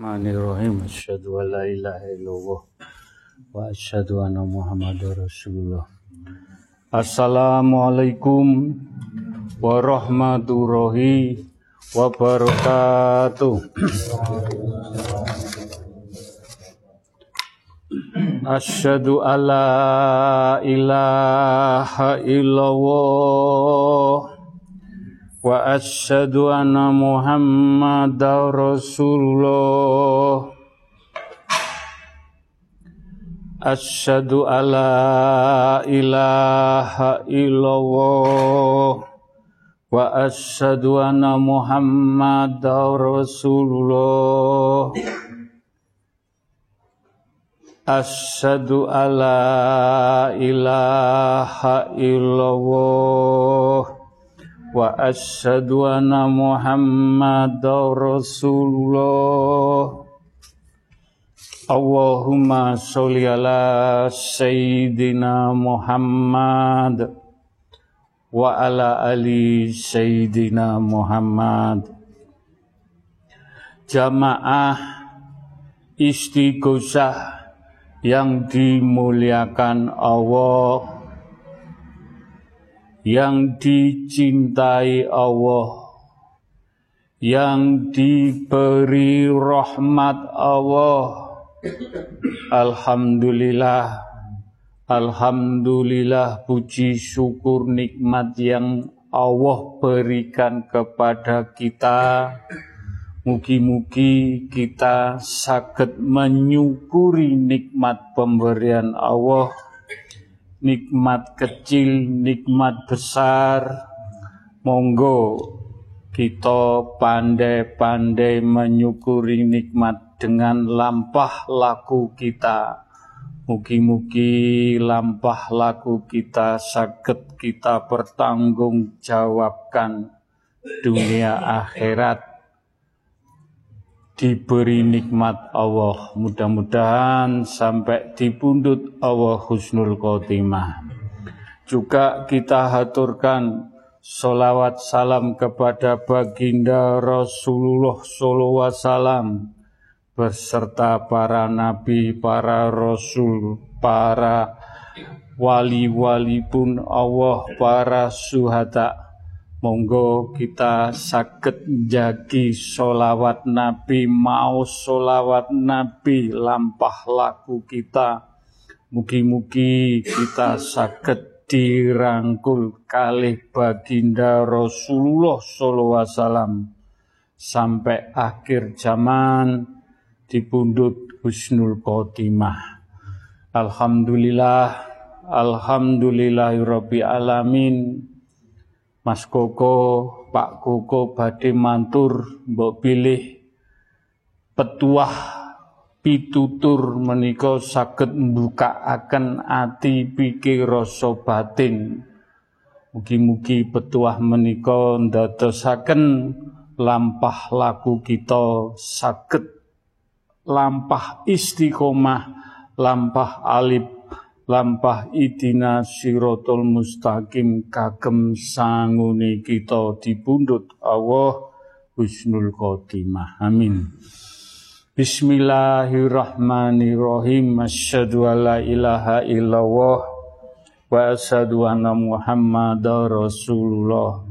Bismillahirrahmanirrahim. Asyhadu an la ilaha illallah wa asyhadu anna Muhammadar Rasulullah. Assalamualaikum warahmatullahi wabarakatuh. Asyhadu an la ilaha illallah wa asyhadu anna muhammadar rasulullah asyhadu alla ilaha illallah wa asyhadu anna muhammadar rasulullah asyhadu alla ilaha illallah wa asyhadu anna muhammadar rasulullah Allahumma sholli ala sayyidina Muhammad wa ala ali sayyidina Muhammad Jamaah istighosah yang dimuliakan Allah yang dicintai Allah, yang diberi rahmat Allah. Alhamdulillah, Alhamdulillah puji syukur nikmat yang Allah berikan kepada kita. Mugi-mugi kita sakit menyukuri nikmat pemberian Allah nikmat kecil, nikmat besar. Monggo kita pandai-pandai menyukuri nikmat dengan lampah laku kita. Mugi-mugi lampah laku kita sakit kita pertanggungjawabkan dunia akhirat diberi nikmat Allah. Mudah-mudahan sampai di pundut Allah husnul khotimah. Juga kita haturkan solawat salam kepada baginda Rasulullah wasallam beserta para nabi, para rasul, para wali-wali pun Allah, para suhada, Monggo kita sakit jagi solawat Nabi, mau solawat Nabi lampah laku kita. Mugi-mugi kita sakit dirangkul kali baginda Rasulullah SAW sampai akhir zaman di pundut Husnul Khotimah. Alhamdulillah, Alhamdulillahirabbil alamin. Mas Koko, Pak Koko badhe mantur mbok pilih petuah pitutur menika saged mbukaaken ati pikir rasa batin. Mugi-mugi petuah menika ndadosaken lampah laku kita saged lampah istiqomah, lampah alif lampah idina sirotol mustaqim kagem sangune kita dipundhut Allah husnul khotimah. Amin. Bismillahirrahmanirrahim. Asyhadu alla ilaha illallah wa asyhadu anna muhammadar rasulullah.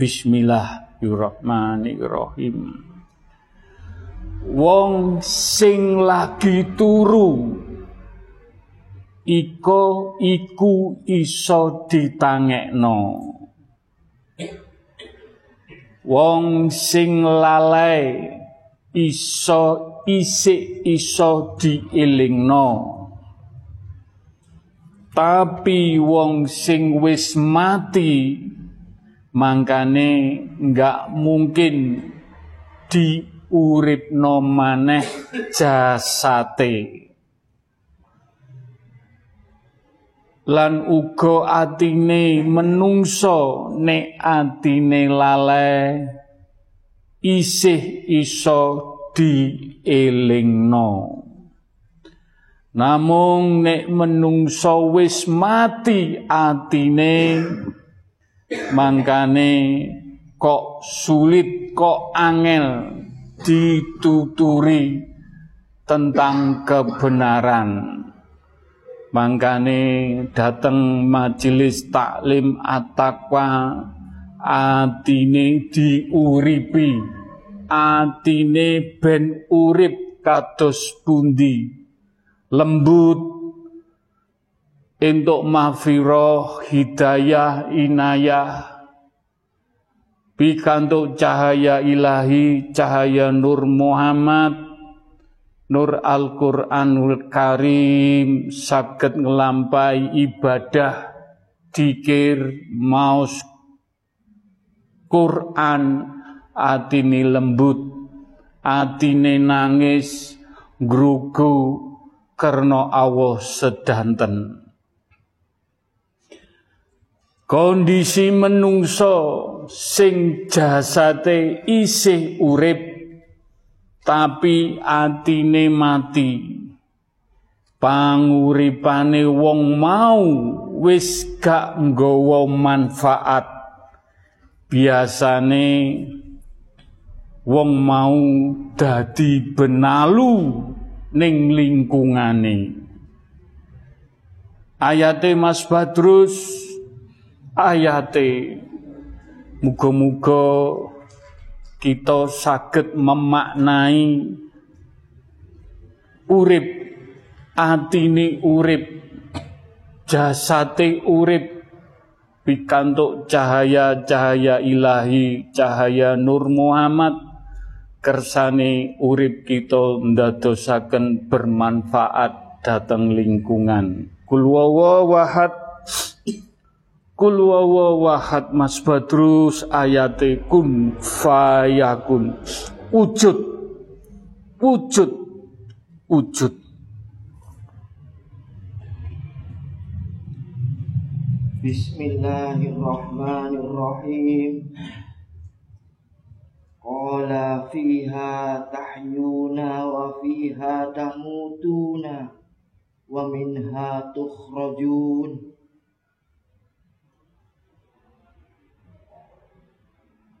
Bismillahirrahmanirrahim. Wong sing lagi turu iko iku iso ditangekno. Wong sing lalai iso isik iso diilingno. Tapi wong sing wis mati mangkane nggak mungkin diuripno maneh jasate lan uga atine menungso nek atine lale isih iso dielingno namung nek menungso wis mati atine mangkane kok sulit kok angel dituturi tentang kebenaran. Mangkane dateng majelis taklim at-taqwa atine diuripi. Atine ben urip kados pundi? Lembut. Entuk mahfirah hidayah inayah. Pikantuk cahaya ilahi cahaya nur Muhammad Nur Al-Quranul Karim sakit ngelampai ibadah dikir maus Quran atini lembut atine nangis grugu karena Allah sedanten. Kondisi menungso sing jasate isih urip tapi atine mati. Panguripane wong mau wis gak nggawa manfaat. Biasane wong mau dadi benalu ning lingkungane. Ayate Mas Badrus ayate. Muga-muga kita saged memaknai urip atine urip jasate urip pikantuk cahaya-cahaya ilahi cahaya Nur Muhammad kersane urip kita ndadosaken bermanfaat dateng lingkungan. Kul wahad Kul wahad Mas Badrus ayate kun fayakun. Wujud. Wujud. Wujud. Bismillahirrahmanirrahim. Qala fiha tahyuna wa fiha tamutuna wa minha tukhrajun.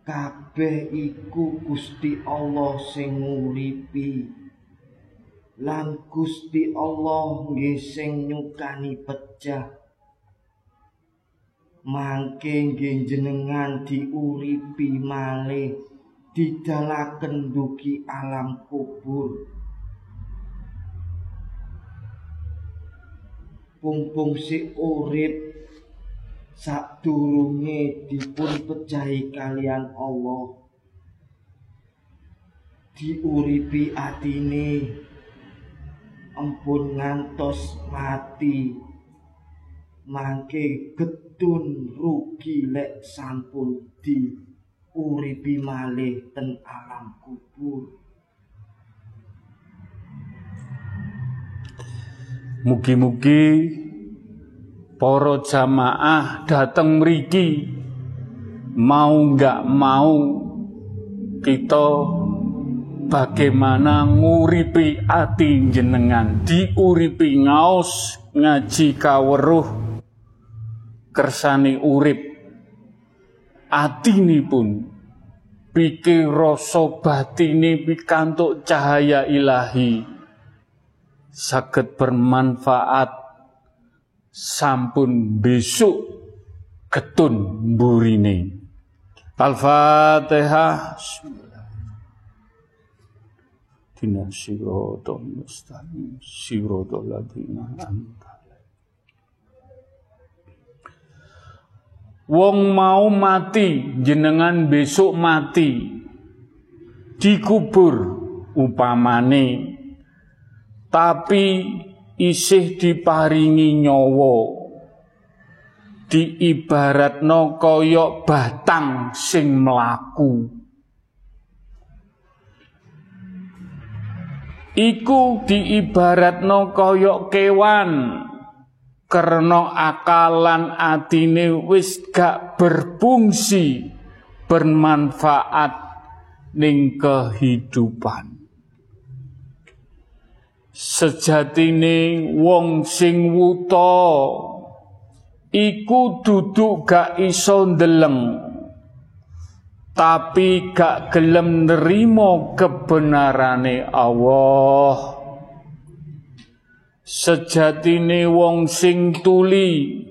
Kabeh iku Gusti Allah sing nguripi. Lan Gusti Allah nggih sing nyukani pecah mangke nggih jenengan diuripi malih didalaken dugi alam kubur. Pung-pung urip sadurunge dipun pejahi kalian Allah. Diuripi atine. Empun ngantos mati. Mangke getun rugi lek sampun diuripi malih ten alam kubur. Mugi-mugi Poro jamaah datang meriki mau nggak mau kita bagaimana nguripi ati jenengan diuripi ngaos ngaji kaweruh kersani urip. Atini pun pikir rasa batine pikantuk cahaya ilahi saged bermanfaat sampun besok ketun burine. Al-Fatihah. Tina sirotol mustaqim sirotol ladina anta. Wong mau mati jenengan besok mati dikubur upamane tapi isih diparingi nyawa. Diibaratno kaya batang sing mlaku. Iku diibaratno kaya kewan. Karena akalan atine wis gak berfungsi bermanfaat ning kehidupan sejatine wong sing wuta iku duduk gak iso ndeleng. Tapi gak gelem nerimo kebenarane Allah. Sejatine wong sing tuli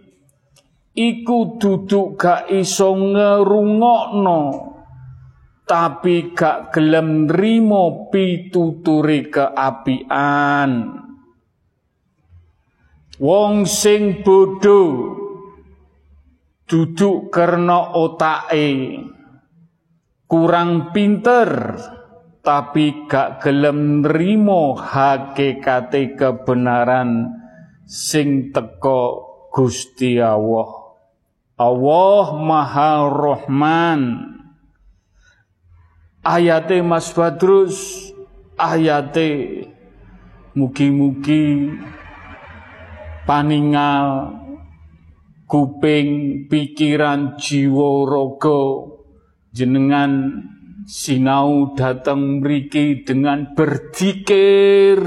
iku duduk gak iso ngerungokno tapi gak gelem nrimo pituturi keapian. Wong sing bodoh duduk karena otake. Kurang pinter tapi gak gelem nrimo hakikate kebenaran sing teko Gusti Allah. Allah Maha Rahman ayate Mas Badrus ayate mugi-mugi paningal kuping pikiran jiwa raga jenengan sinau datang mriki dengan berzikir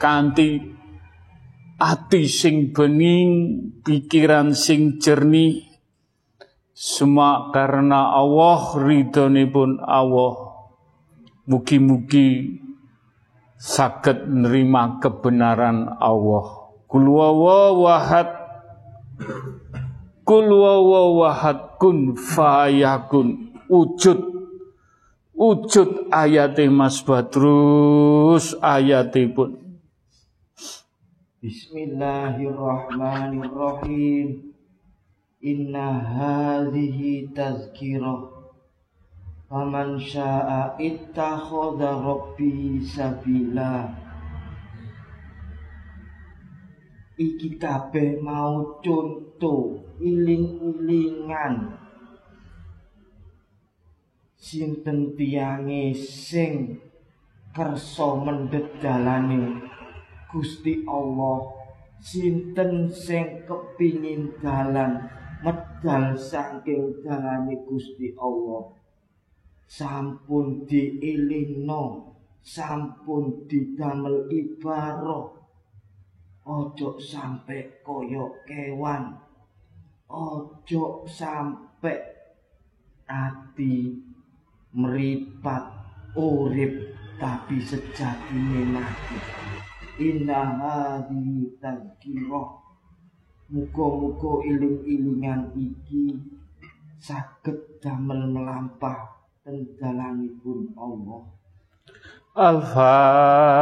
kanthi ati sing bening pikiran sing jernih semua karena Allah pun Allah. Mugi-mugi sakit nerima kebenaran Allah. Kul wahad. Kul wawahad kun fayakun wujud. Wujud ayate Mas Badrus ayate pun Bismillahirrahmanirrahim Inna hadhihi tazkirah Faman sya'a ittakhadha rabbi sabila. Iki kabeh mau contoh iling-ilingan. Sinten tiyange sing kersa mendhet dalane? Gusti Allah sinten sing kepingin dalan medal saking dalane Gusti Allah. Sampun dielingno sampun didamel ibarat ojo sampai koyok kewan. Ojo sampai ati meripat urip tapi sejatine mati. Inna hadi tazkirah muga-muga iling-ilingan iki saged damel melampah tenggalanipun Allah. Al-Fatihah.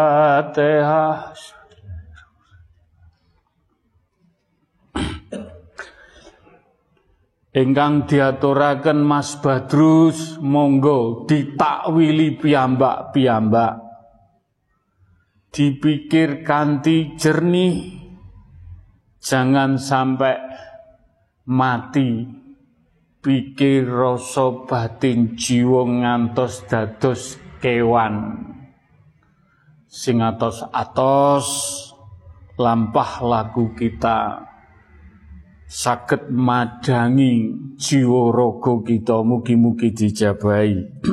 Ingkang diaturaken Mas Badrus monggo ditakwili piyambak-piyambak. Dipikir kanthi jernih jangan sampai mati. Pikir rasa batin jiwa ngantos dados kewan. Sing atos-atos lampah lagu kita. Sakit madangi jiwa raga kita mugi-mugi dijabahi.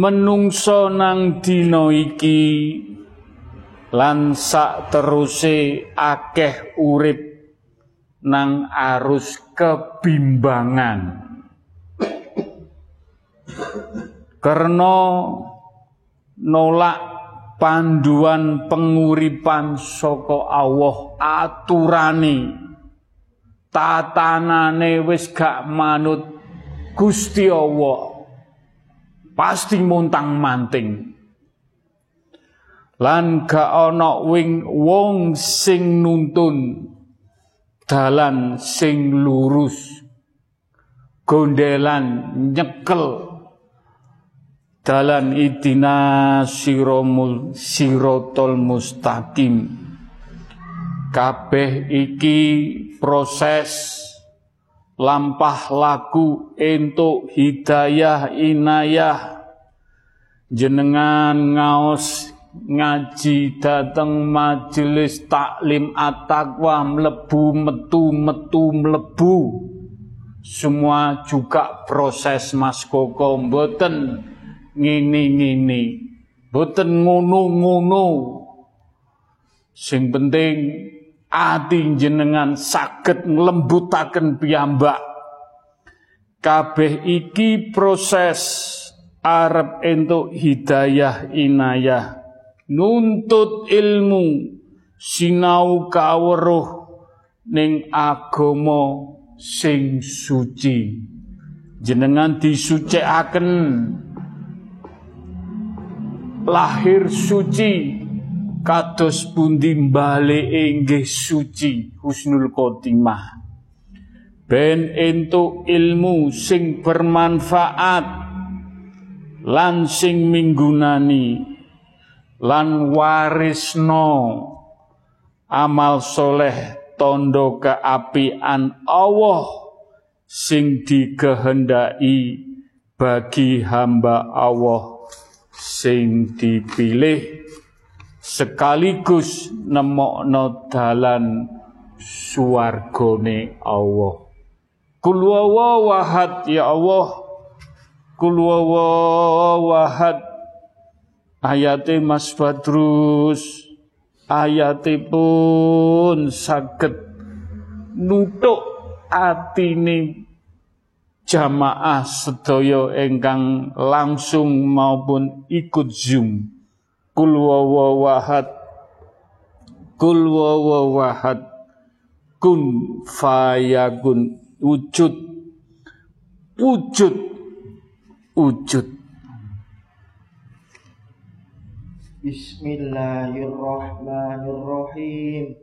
Menungso nang dina iki lan sak teruse akeh urip nang arus kebimbangan. Karena nolak panduan penguripan saka Allah aturane. Tatanane wis gak manut Gusti Allah. Pasti montang manting lan gak ana wing wong sing nuntun dalan sing lurus gondelan nyekel dalan idina siromul sirotol mustaqim. Kabeh iki proses lampah laku entuk hidayah inayah jenengan ngaos ngaji dateng majelis taklim at-taqwa mlebu metu metu mlebu semua juga proses Mas Koko mboten ngene-ngene. Boten ngono-ngono. Sing penting ati jenengan saged nglembutaken piyambak kabeh iki proses arep entuk hidayah inayah nuntut ilmu sinau kawruh ning agama sing suci. Jenengan disucikaken. Lahir suci kados pundi balik inggih suci husnul khotimah. Ben entuk ilmu sing bermanfaat lan sing minggunani lan warisno amal soleh tondo keapian Allah sing dikehendaki bagi hamba Allah sing dipilih sekaligus nemokno dalan suwargone Allah. Kul ya Allah. Kul ayate Mas Badrus. Ayate pun saged nutuk atine jamaah sedaya ingkang langsung maupun ikut Zoom. Kul wawahad Kul wawahad kun fayakun wujud. Wujud. Wujud Bismillahirrahmanirrahim.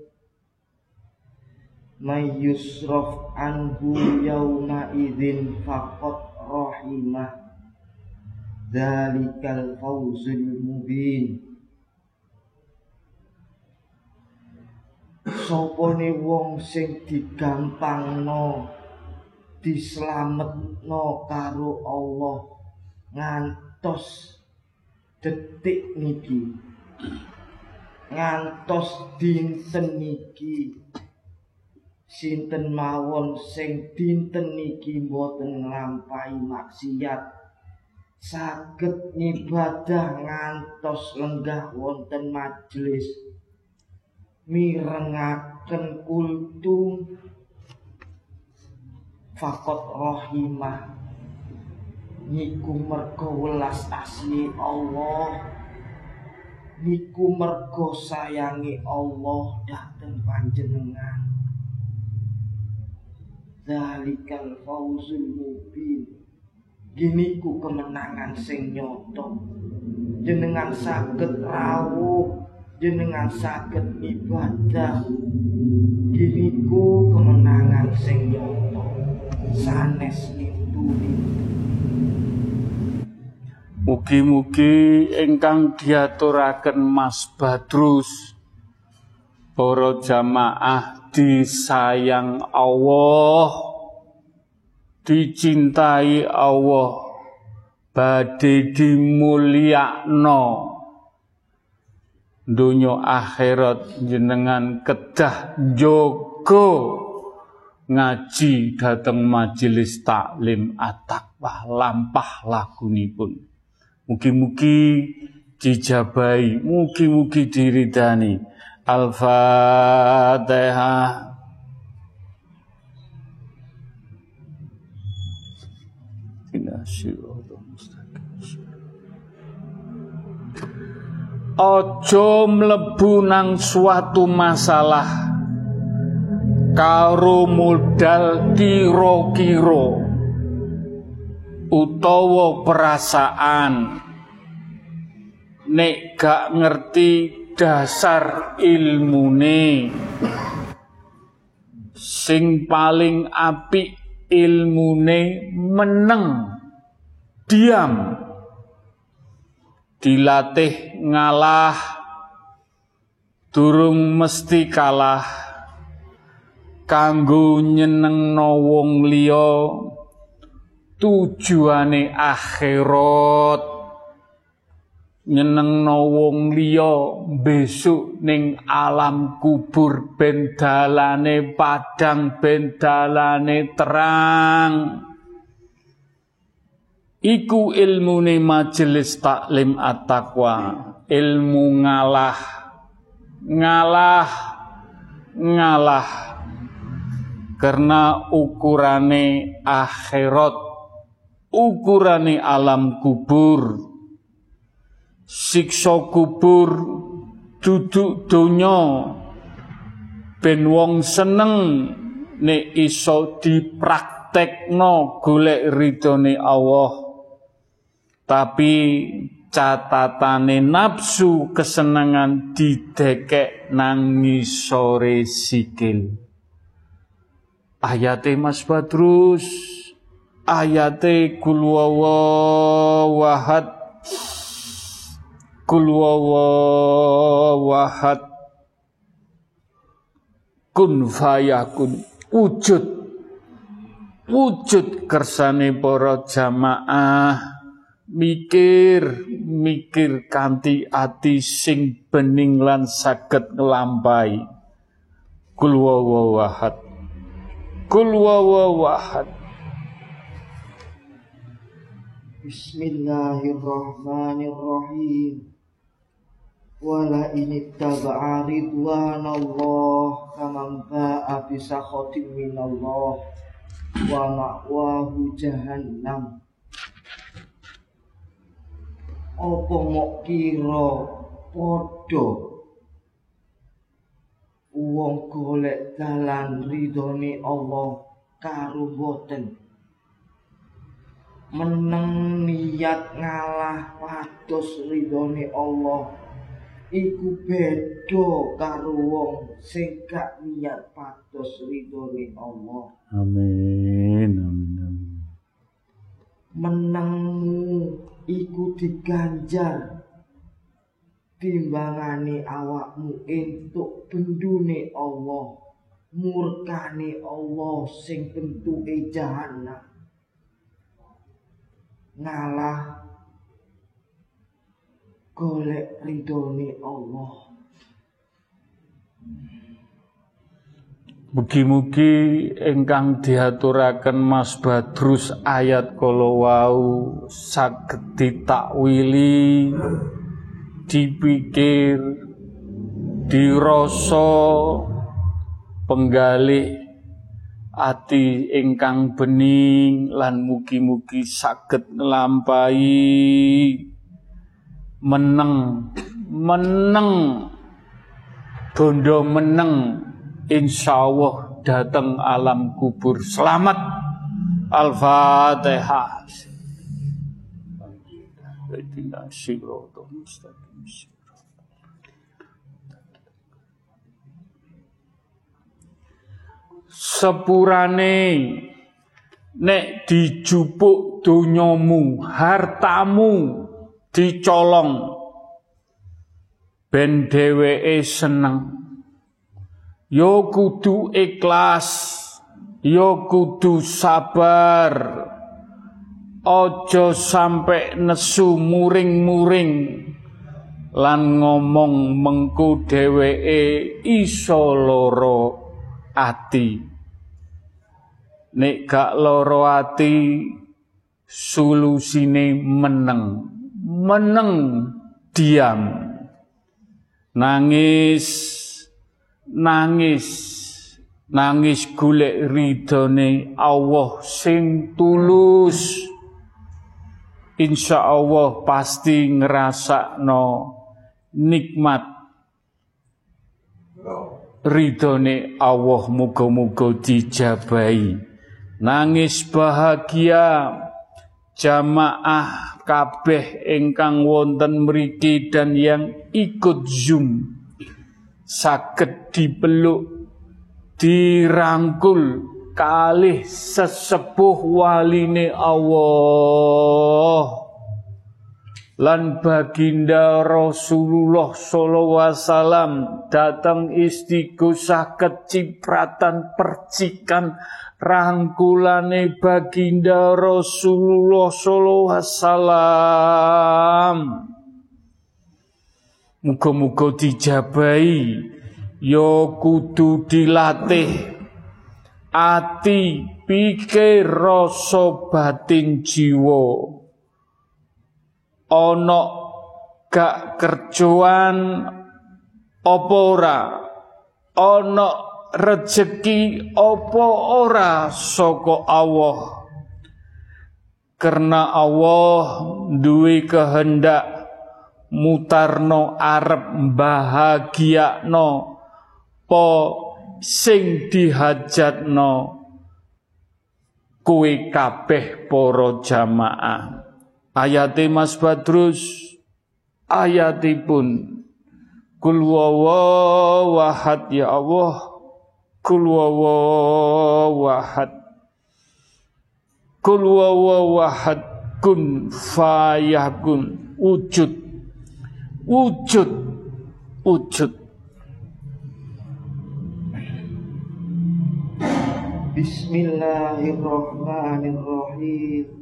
May yusraf anhu yawma idzin faqat rahimah. Dalikal fawzul mubin. Sopone wong sing digampangno dislametno karo Allah ngantos detik niki. Ngantos dinten niki. Sinten mawon sing dinten niki mboten nglampahi maksiat. Saged ngibadah ngantos lenggah wonten majelis. Mirengaken kultum fakot rohimah niku mergo welas asli Allah. Niku mergo sayangi Allah. Dateng panjenengan. Zalikal fauzul mubin. Gini ku kemenangan sing nyoto. Jenengan sakit rawuh. Jenengan sakit ibadah. Gini ku kemenangan sing nyoto. Sanes itu Mugi-mugi ingkang diaturaken Mas Badrus para jamaah disayang Allah, dicintai Allah, badhe dimulyakno. Dunya akhirat jenengan kedah jogo ngaji dateng majelis taklim at-taqwa lampah lagunipun mugi-mugi dijabai mugi-mugi diridani Al-Fatihah. Ojo mlebu nang suatu masalah karo modal kiro-kiro utawa perasaan. Nek gak ngerti dasar ilmune. Sing paling apik ilmune meneng. Diam. Dilatih ngalah. Durung mesti kalah. Kanggo nyenengno wong liya tujuane akhirat. Nyenengno wong liya besok ning alam kubur ben dalane padang ben dalane terang. Iku ilmune majelis taklim at-taqwa. Ilmu ngalah. Ngalah. Ngalah. Karena ukurane akhirat ukurane alam kubur. Siksa kubur. Duduk donya. Ben wong seneng nek iso dipraktekno golek ridhone Allah. Tapi catatane nafsu kesenangan didekek nang ngisore sikil. Ayate Mas Badrus ayate kul wahad Kul wahad kun fayakun. Wujud. Wujud kersane para jamaah. Mikir mikir kanthi ati sing bening lan saged nglampahi kul wahad kul wahad Bismillahirrahmanirrahim. Wala ini taba'a ridwanallah kaman ba'a bisakhotim minallah wa ma'wahu jahannam. Apa mok kira padha wong golek dalan ridhone Allah karo boten meneng niat ngalah pados ridhone Allah iku beda karo wong sing gak niat pados ridhone Allah. Amin. Amin. Amin. Menengmu iku diganjar timbangane awakmu entuk bendune Allah. Murkane Allah sing bentuke jahanam. Ngalah golek ridhone Allah. Mugi-mugi ingkang diaturaken Mas Badrus ayat kala wau saged ditakwili dipikir dirasa penggalih ati ingkang bening lan mugi-mugi saged nglampahi. Meneng meneng. Bondo meneng insyaallah datang alam kubur. Selamat. Al-fatihah sepurane nek dijupuk donyamu hartamu dicolong ben dheweke seneng. Yo kudu ikhlas yo kudu sabar ojo sampai nesu muring-muring lan ngomong mengku dheweke iso loro ati nek gak loro ati solusine meneng. Meneng diam. Nangis nangis. Nangis golek ridhone Allah sing tulus. Insya Allah pasti ngrasakno nikmat ridhone Allah. Muga-muga dijabahi nangis bahagia jamaah kabeh ingkang wonten mriki dan yang ikut Zoom. Saged dipeluk dirangkul kalih sesepuh waline Allah lan baginda Rasulullah sallallahu wasallam datang istighosah kecipratan percikan rangkulane baginda Rasulullah sallallahu wasallam. Muga-muga dijabai ya kudu dilatih. Ati pikir rasa batin jiwa ana gak kerjoan apa ora? Ana rejeki apa ora saka Allah? Karena Allah duwe kehendak mutarno arep bahagiakno po sing dihajatno kuwi kabeh para jamaah ayate Mas Badrus ayatipun. Kul wahad ya Allah. Kul wahad Kul wawahad kun fayakun wujud. Wujud. Wujud. Bismillahirrahmanirrahim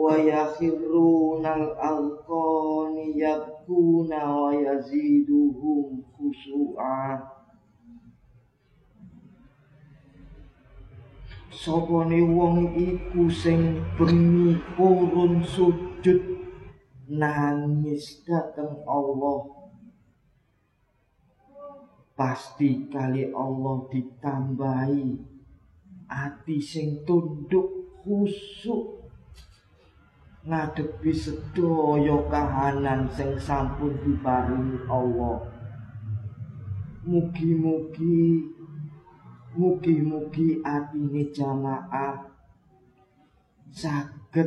wa yakhirunal alqani yabkuna wa yaziduhum khusu'a. Sopone wong iku sing bengi purun sujud nangis dateng Allah. Pasti kali Allah ditambahi hati sing tunduk khusuk ngadepi sedaya kahanan sing sampun diparingi Allah mugi-mugi Mugi-mugi atine jamaah saged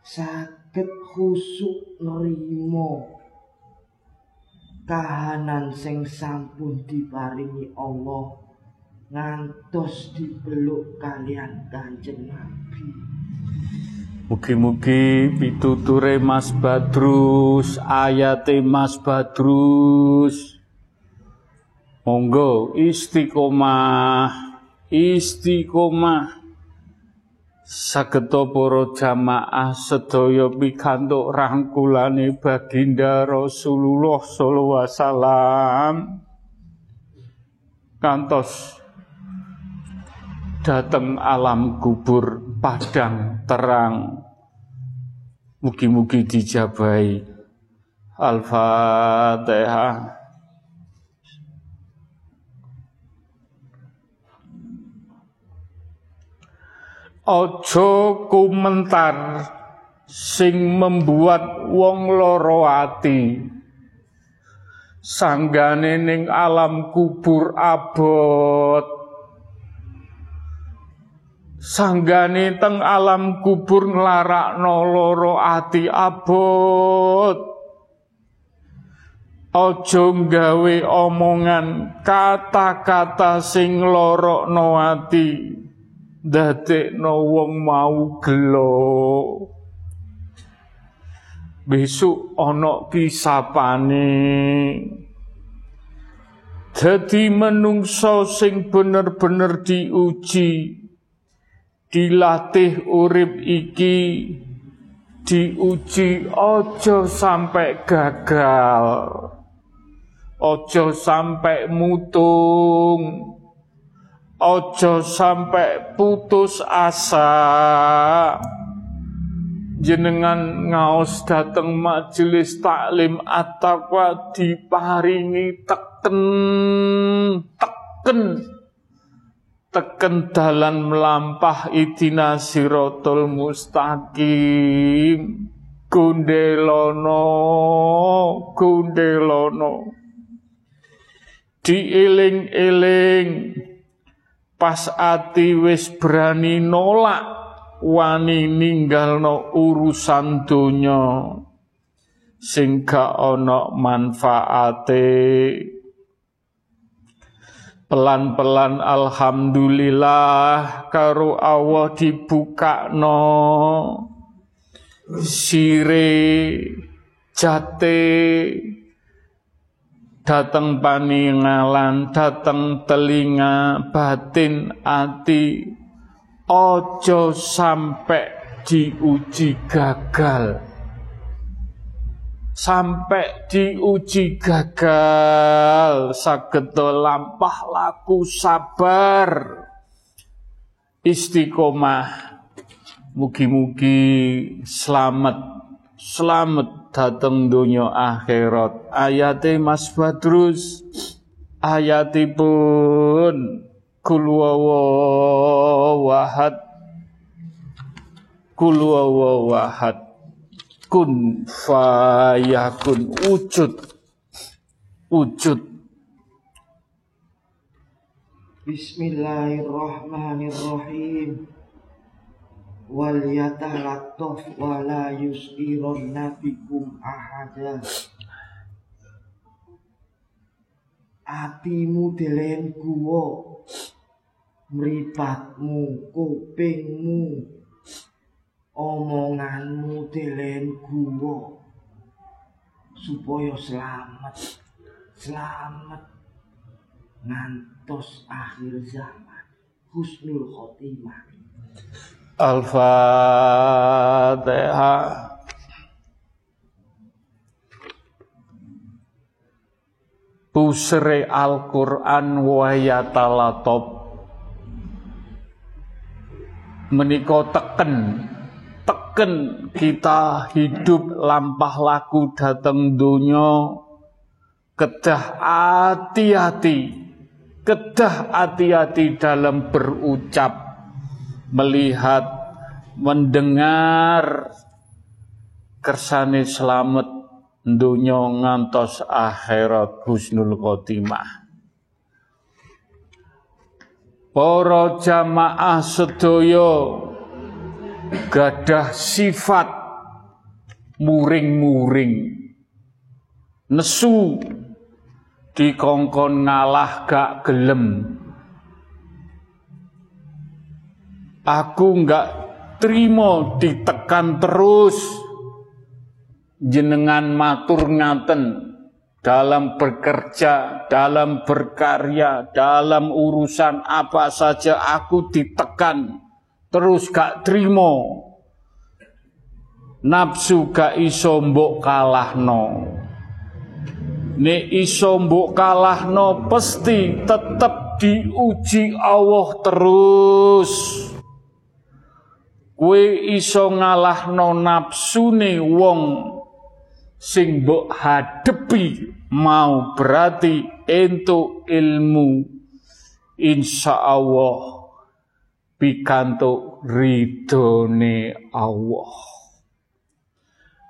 saged khusuk nrimo kahanan sing sampun diparingi Allah ngantos dipeluk kalian Kanjeng Nabi. Mugi-mugi pituture Mas Badrus, ayate Mas Badrus Monggo istiqomah, istiqomah. Sageta para jamaah sedaya pikantuk rangkulane baginda Rasulullah sallallahu alaihi wasallam. Kantos dateng alam kubur padang terang. Mugi-mugi dijabai. Al-Fatihah. Ojo komentar sing membuat wong loro ati. Sanggane ning alam kubur abot. Sanggane teng alam kubur nglarakno loro ati abot. Ojo gawe omongan kata-kata sing lorokno ati dadekno wong mau gelo besok ana kisapane dadi menungso sing bener-bener diuji dilatih urip iki diuji ojo sampai gagal. Ojo sampai mutung. Ojo sampai putus asa. Jenengan ngaos dateng majelis taklim at-taqwa diparingi teken teken teken dalan melampah itina sirotol mustaqim. Gundelono gundelono diiling-iling. Pas ati wis berani nolak wani ninggalno urusan donya. Sing gak ana manfaate pelan-pelan alhamdulillah karo Allah dibukakno sire jate dateng paningalan, dateng telinga, batin, ati, ojo sampai diuji gagal. Sampai diuji gagal, sagedo lampah laku sabar, istiqomah, mugi-mugi selamat, selamat dateng dunia akhirat. Ayate Mas Badrus ayatipun kul wahad. Kul wawahad kun fayakun wujud. Wujud. Bismillahirrahmanirrahim. Wal yatalattaf wa la yusirunna bikum ahada. Atimu delen guwa. Mripatmu kupingmu omonganmu delen guwa supaya selamat selamat ngantos akhir zaman husnul khotimah. Al-Fatihah Busre Al-Quran wayatalatop Meniko teken Teken kita hidup lampah laku dateng dunia Kedah hati-hati. Kedah hati-hati dalam berucap. Melihat Mendengar. Kersane selamat dunya ngantos akhirat husnul khotimah. Para jamaah sedaya gadah sifat muring-muring. Nesu dikongkon ngalah gak gelem. Aku nggak terima ditekan terus. Jenengan matur ngaten. Dalam bekerja, dalam berkarya, dalam urusan apa saja aku ditekan, terus gak terima. Nafsu gak iso mbok kalahno. Nek iso mbok kalahno pasti tetep diuji Allah terus. Kue iso ngalahno nafsune wong sing mbok hadepi mau berarti entuk ilmu insya Allah pikantuk ridone Allah.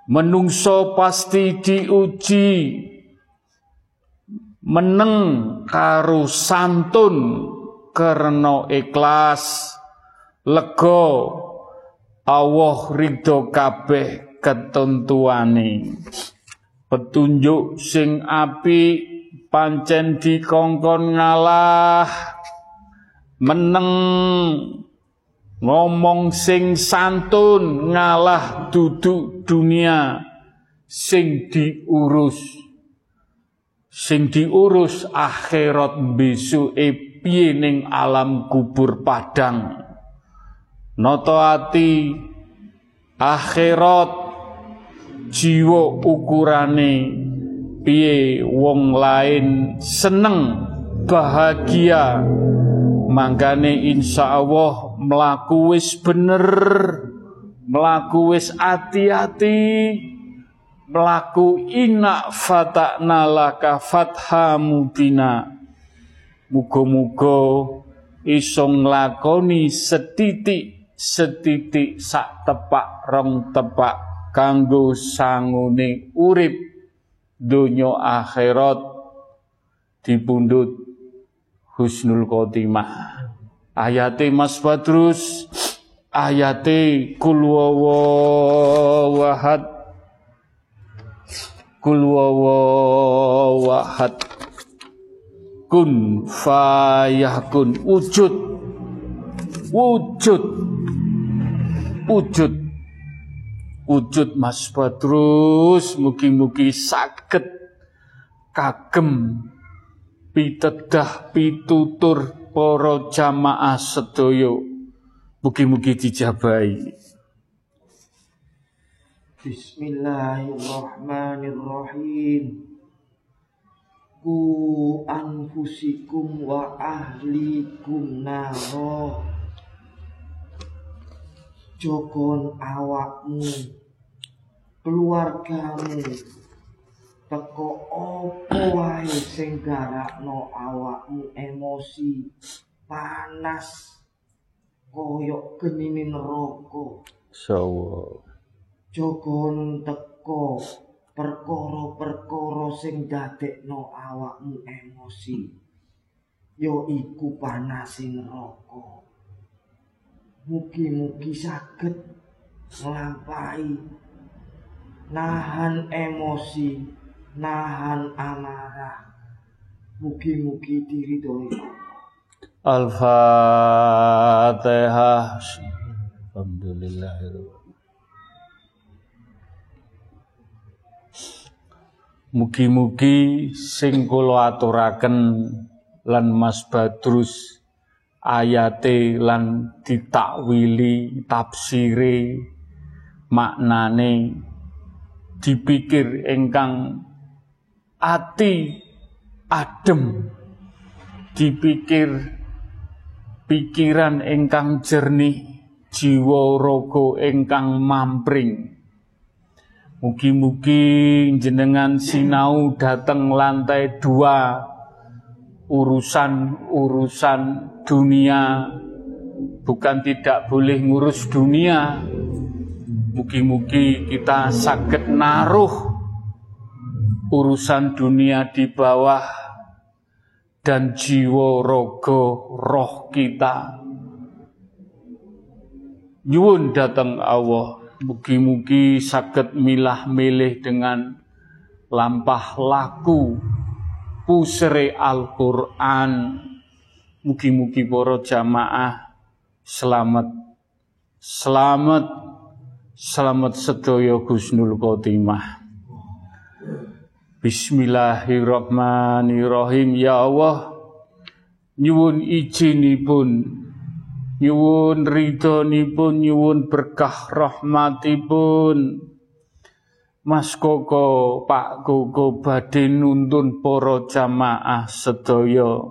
Menungso pasti diuji. Meneng karo santun karena ikhlas. Lego Allah ridho kabeh ketentuane. Petunjuk sing api pancen dikongkon ngalah. Meneng ngomong sing santun ngalah duduk dunia. Sing diurus. Sing diurus akhirat besok piye ning alam kubur padang. Noto ati akhirat jiwa ukurane piye wong lain seneng bahagia. Mangkane insya Allah melaku wis bener melaku wis hati-hati melaku inak fatakna laka fatha mubina. Muga-muga iso nglakoni setitik setitik sak tepak rong tepak kanggo sangune urip. Donya akhirat dipundhut husnul khotimah ayate Mas Badrus. Ayate kul wahad. Kul wahad. Kun fayakun wujud. Wujud. Wujud. Wujud Mas Badrus. Mugi-mugi saged kagem pitedah pitutur para jamaah sedaya mugi-mugi dijabahi. Bismillahirrahmanirrahim. Ku anfusikum wa ahlikum naro. Jokon awakmu keluargamu teko opo wae sing garakno awakmu emosi panas koyok genine neraka Insyaallah. Jogon teko perkara-perkara sing dadekno awakmu emosi. Yo iku panasing neraka. Mugi-mugi saged nglampahi nahan emosi, nahan amarah. Mugi-mugi diridhoi Al-Fatihah. Alhamdulillahirabbil Mugi-mugi sing kula aturaken lan Mas Badrus ayate lan ditakwili tafsire maknane dipikir ingkang ati adem dipikir pikiran ingkang jernih jiwa raga ingkang mampring. Mugi-mugi jenengan sinau datang lantai dua urusan-urusan dunia. Bukan tidak boleh ngurus dunia. Mugi-mugi kita sakit naruh urusan dunia di bawah dan jiwa rogo roh kita nyuwun datang Allah Mugi-mugi sakit milah milih dengan lampah laku pusere Al-Quran. Mugi-mugi para jamaah selamat, selamat, selamat sedaya Gusnul Khotimah. Bismillahirrahmanirrahim. Ya Allah, nyuwun izinipun nyuwun ridhonipun nyuwun berkah rahmatipun Mas Koko, Pak Koko badhe nuntun para jamaah sedaya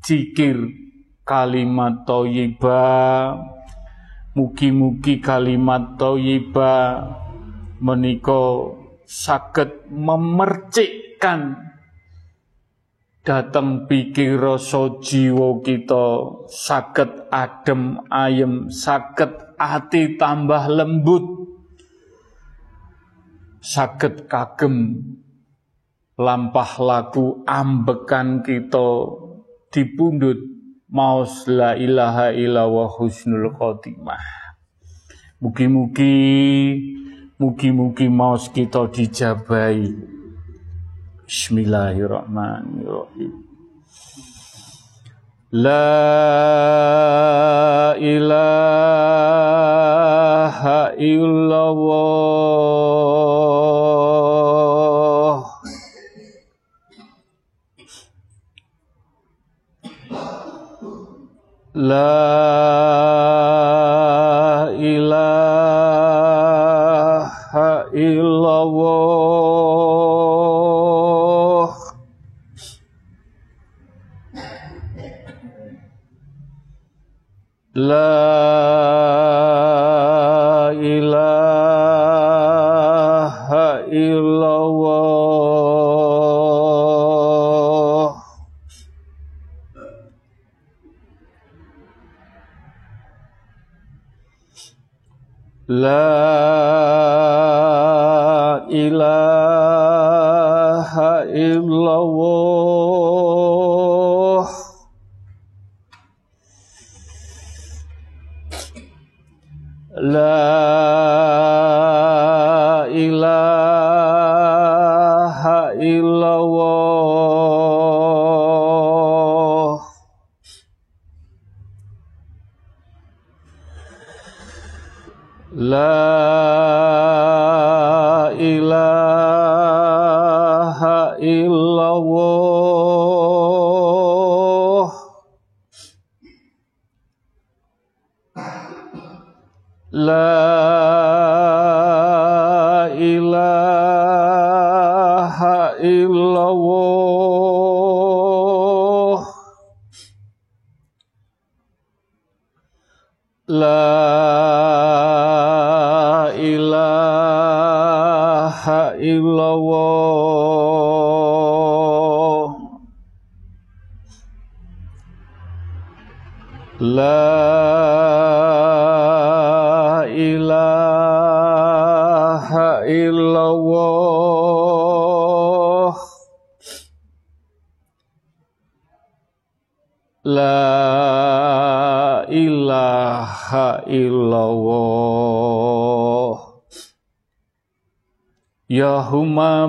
zikir kalimat thayyibah mugi-mugi kalimat thayyibah menika saged memercikkan dateng pikir rasa jiwa kita. Sakit adem ayem sakit hati tambah lembut. Sakit kagem lampah laku ambekan kita. Dipundut maus la ilaha illallah husnul khotimah. Mugi-mugi mugi-mugi maus kita dijabai Bismillahirrahmanirrahim. La ilaha illallah. La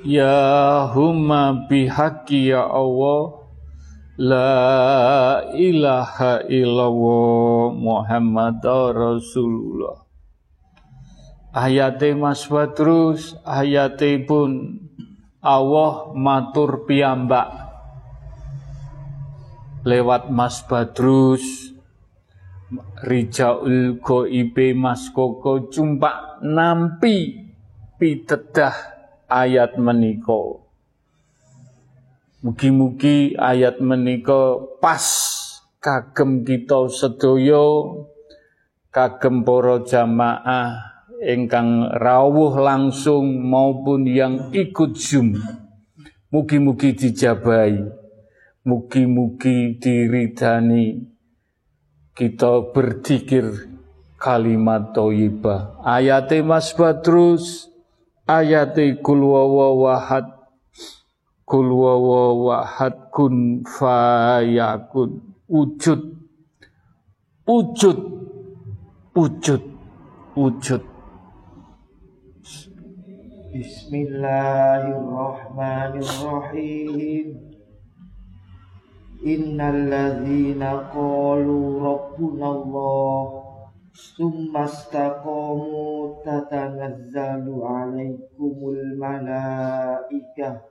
Ya huma bihaqi ya Allah. La ilaha illallah Muhammad Rasulullah. Ayate Mas Badrus ayate pun Allah matur piyambak. Lewat Mas Badrus Rijaul Goibe Mas Koko cumpak nampi pitedah ayat meniko Mugi-mugi ayat menika pas kagem kita sedaya kagem para jamaah ingkang rawuh langsung maupun yang ikut Zoom. Mugi-mugi dijabai. Mugi-mugi diridani kita berzikir kalimat thayyibah. Ayate Mas Badrus, ayate kul wahad Kul wahad kun fayakun. Wujud. Wujud. Wujud. Wujud. Bismillahirrahmanirrahim. Innal ladzina qalu rabbuna Allah summa istaqamu tatanazzalu alaikumul malaikah.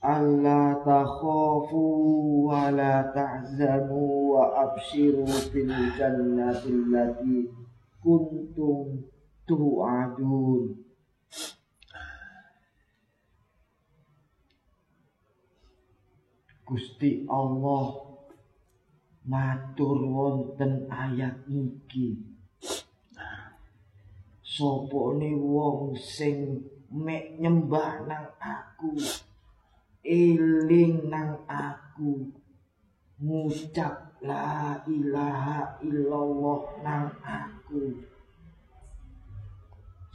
Alla takhafu wa la tahzanu wa abshiru fil jannati allati kuntum tu'adun. Gusti Allah matur wonten ayat niki sapa wong sing mek nyembah nang aku eling nang aku. Ngucap la ilaha illallah nang aku.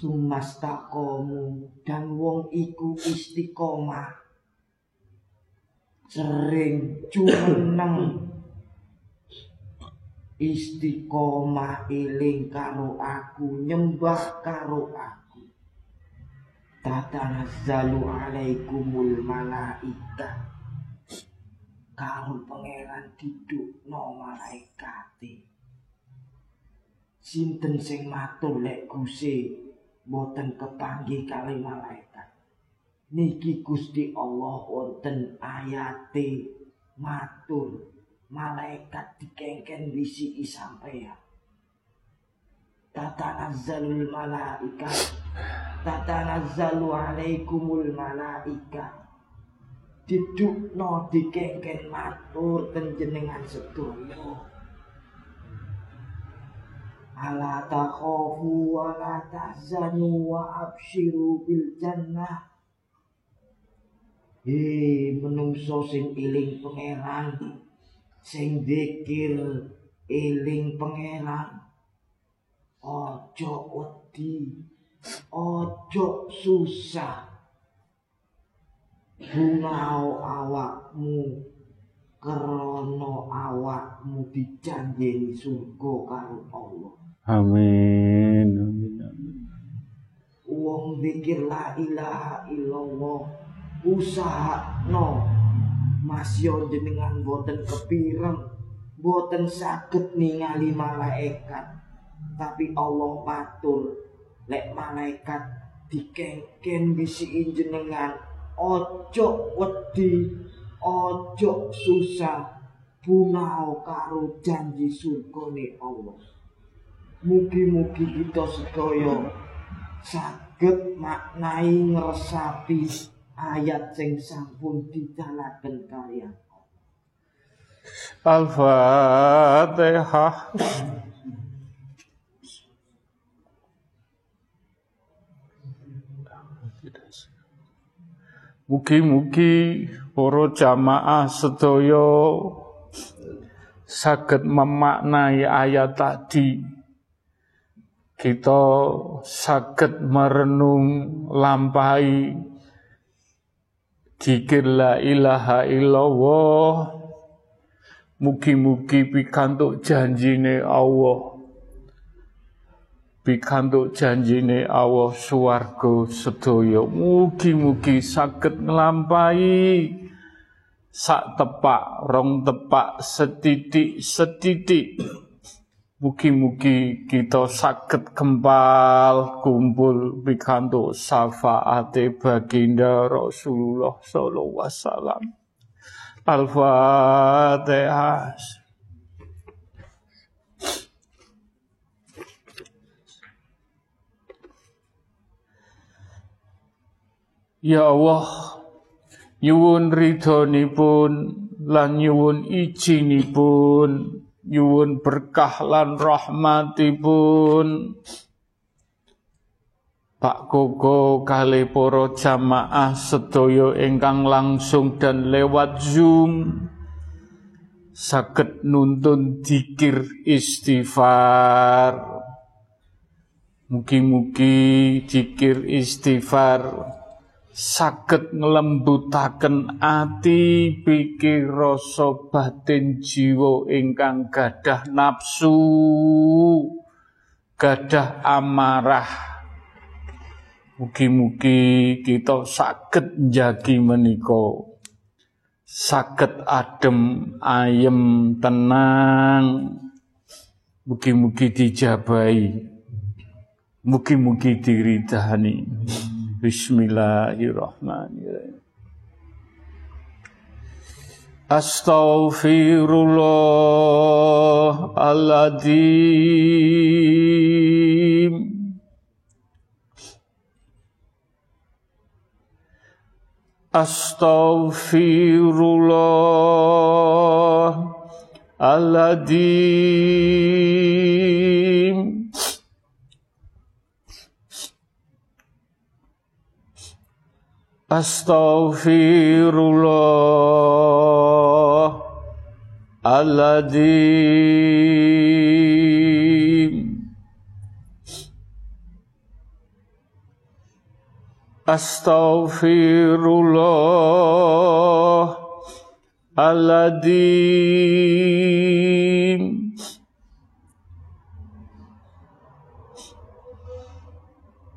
Sumastakomu dan wong iku istiqomah. Sering cumeneng istiqomah eling karo aku nyembah karo aku. Tatanazzalu alaikumul malaika. Karo pangeran duduk no malaikate. Sinten sing matur lek Gusti boten kepanggih kali malaikat? Niki Gusti Allah wonten ayate matur malaikat dikengken bisi sampeyan. Tatanazzalul malaika. Tatanazzalu alaikumul malaika. Didukno dikengken matur ten jenengan sedaya. Ala takhafu wa la tahzanu wa abshiru bil jannah. Hei menungso sing iling pangeran sing zikir iling pangeran ojo wedi ojo susah. Bungau awakmu krono awakmu dijanjeni surga karo Allah. Amin amin amin. Wong zikir la ilaha illallah usaha masih jenengan boten kepireng boten sakit ningali malaikat. Tapi Allah matur lek malaikat dikengken bisi jenengan ojo wedi ojo susah bungau karo janji surga Allah. Mugi-mugi kita sedaya saged maknai ngresapi ayat sing sampun didalaken kalian Al-Fatihah. Mugi-mugi para jamaah sedaya saged memaknai ayat tadi. Kita saged merenung lampahi Dikir la ilaha illallah. Mugi-mugi pikantuk janjine Allah. Pikantuk janjine Allah suwarga sedaya. Mugi-mugi saged nglampahi. Sak tepak rong tepak setitik setitik Mugi-mugi kita sakit kembal kumpul pikantuk syafaate baginda Rasulullah sallallahu wasallam. Al-Fatihah. Ya Allah, nyuwun ridhonipun lan nyuwun ijinipun nyuwun berkah lan rahmatipun. Pak Koko kali jamaah sedaya ingkang langsung dan lewat Zoom saged nuntun dikir istighfar. Mugi-mugi dikir istighfar saged nglembutaken ati pikir rasa batin jiwa ingkang gadah nafsu gadah amarah. Mugi-mugi kita saged njagi menika. Saged adem ayem tenang. Mugi-mugi dijabahi. Mugi-mugi diridani Bismillahirrahmanirrahim. Astaghfirullahaladzim Astaghfirullahaladzim Astaghfirullah. Aladzim Astaghfirullah. Aladzim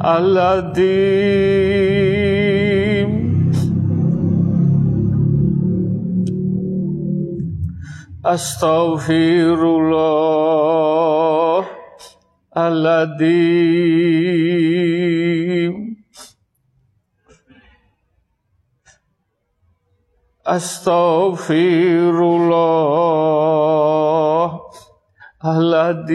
Aladim. Astaghfirullah Aladim. Astaghfirullah Aladim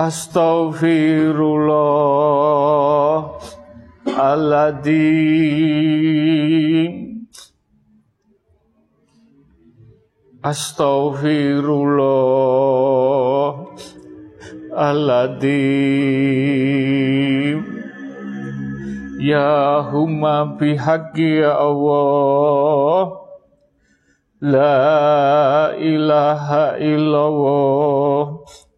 Astaghfirullah Aladzim Astaghfirullah Ya humma bihaqi ya Allah. La ilaha illallah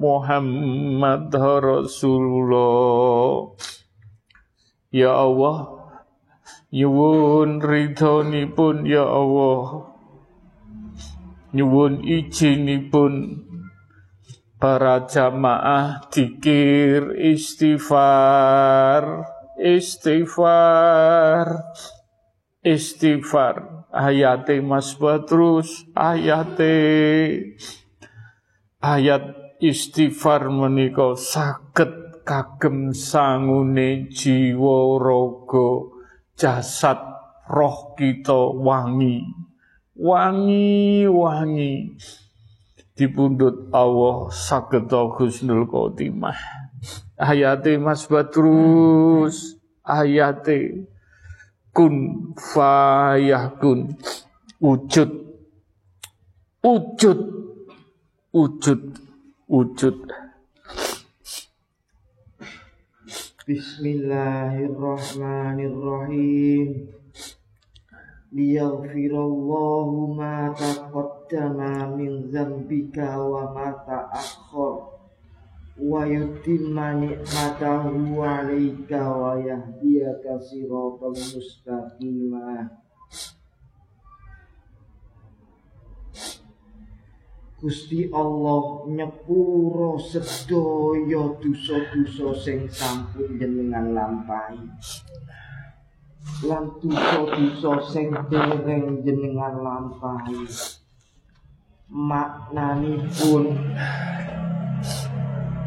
Muhammad Rasulullah. Ya Allah Nyuwun pun ya Allah. Nyuwun pun para jamaah dikir istighfar istighfar istighfar. Ayate Mas Badrus ayate. Ayat istighfar menika saged kagem sangune jiwa raga jasad roh kita wangi. Wangi wangi. Dipundhut Allah saged husnul khotimah ayate Mas Badrus. Ayate kun fayakun wujud. Wujud. Wujud wujud. Bismillahirrahmanirrahim. Liyaghfirallahu ma taqaddama min dzambika wa ma ta'akhkhar. Wa yutimma ni'matahu 'alaika wa yahdiyaka siratal mustaqimah Gusti Allah nyepuro sedaya dosa-dosa sing sampun jenengan lampahi. Lan dosa-dosa sing dereng jenengan lampahi. Maknanipun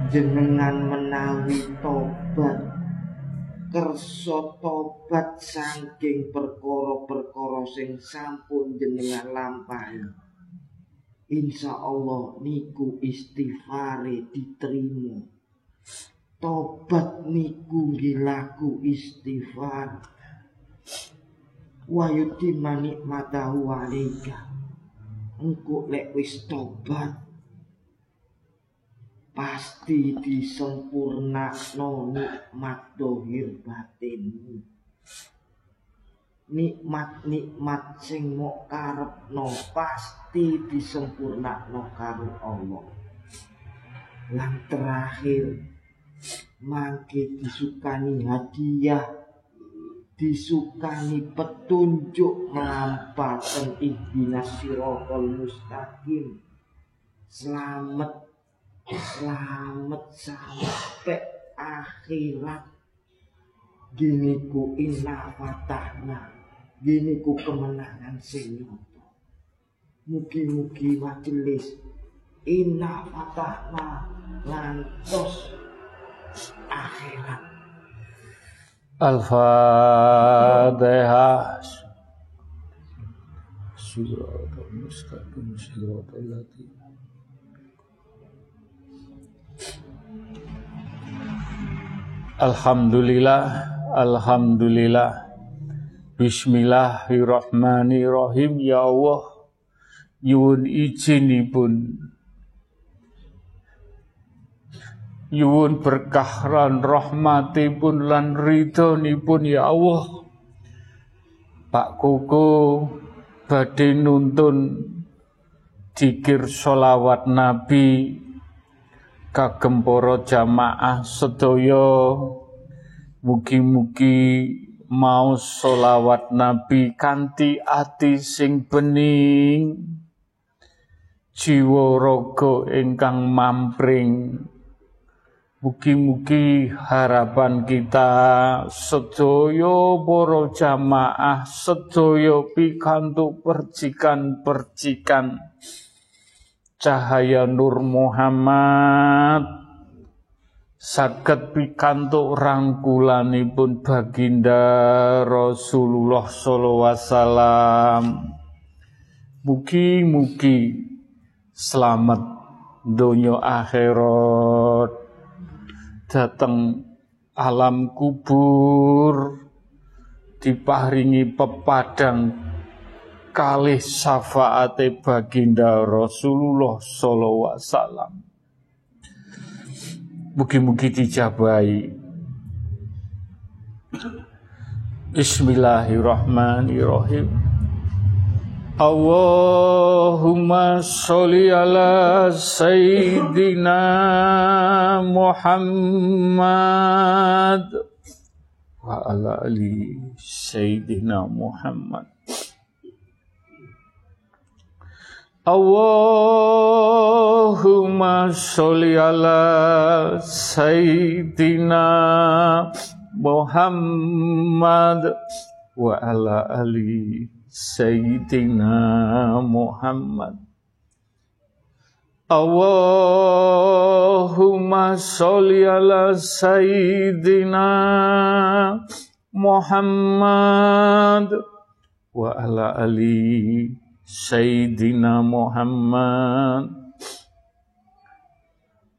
jenengan menawi tobat kersa tobat saking perkara-perkara sing sampun jenengan lampahi insya Allah niku istighfare diterima. Tobat niku gilaku istighfar. Wa yutimma nikmatahu alaika. Engko lek wis tobat pasti disempurnakno nikmat dohir batinmu nikmat-nikmat sing mok karepno pasti disempurnakno karo Allah. Lan terakhir mangke disukani hadiah disukani petunjuk melampakan ihdinas sirotol mustaqim selamat selamat sampai akhirat gini ku inna fatahna gini ku kemenangan sing Mugi-mugi majelis inna fatahna lantos akhirat. Al-Fatihah. Siratal mustaqim ladzina Alhamdulillah, Alhamdulillah. Bismillahirrahmanirrahim. Ya Allah nyuwun izinipun. Nyuwun berkah lan rahmatipun lan ridhonipun ya Allah. Pak Koko badhe nuntun dikir solawat Nabi kagem jamaah sedaya mugi-mugi mau solawat Nabi kanti ati sing bening. Jiwa raga ingkang mampring. Mugi-mugi harapan kita sedaya para jamaah sedaya pikantuk percikan-percikan. Cahaya Nur Muhammad saged pikantuk rangkulanipun baginda Rasulullah sallallahu wasallam mugi-mugi selamat donya akhirat dateng alam kubur diparingi pepadang kalih syafaate baginda Rasulullah sallallahu wasallam. Mugi-mugi dijabahi. Bismillahirrahmanirrahim. Allahumma sholli ala sayyidina Muhammad wa ala ali sayyidina Muhammad. Allahumma sholli ala sayyidina Muhammad wa ala ali sayyidina Muhammad Allahumma sholli ala sayyidina Muhammad wa ala ali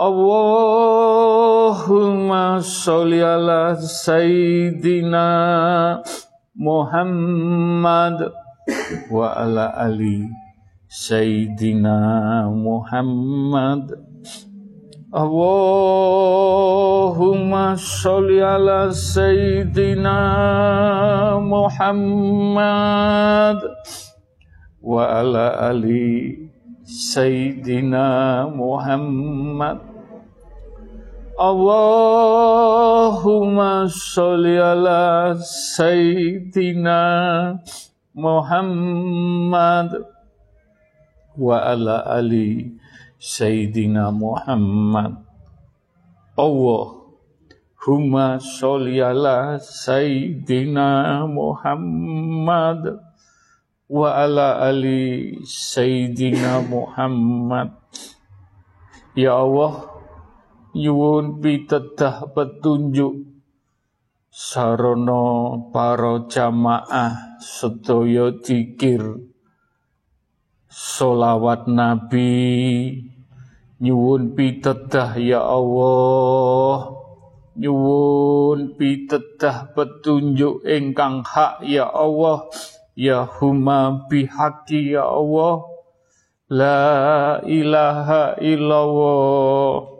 Allahumma sholli ala Sayyidina Muhammad wa ala ali Sayyidina Muhammad. Allahumma sholli ala Sayyidina Muhammad wa ala ali Sayyidina Muhammad Allahumma sholli ala Sayyidina Muhammad wa ala ali Sayyidina Muhammad. Allahumma sholli ala Sayyidina Muhammad wa ala ali Sayyidina Muhammad. Ya Allah nyuwun pitedah petunjuk. Sarana para jamaah sedaya dikir solawat Nabi. Nyuwun pitedah ya Allah. Nyuwun pitedah petunjuk ingkang hak ya Allah. Ya huma bihaqi ya Allah. La ilaha illallah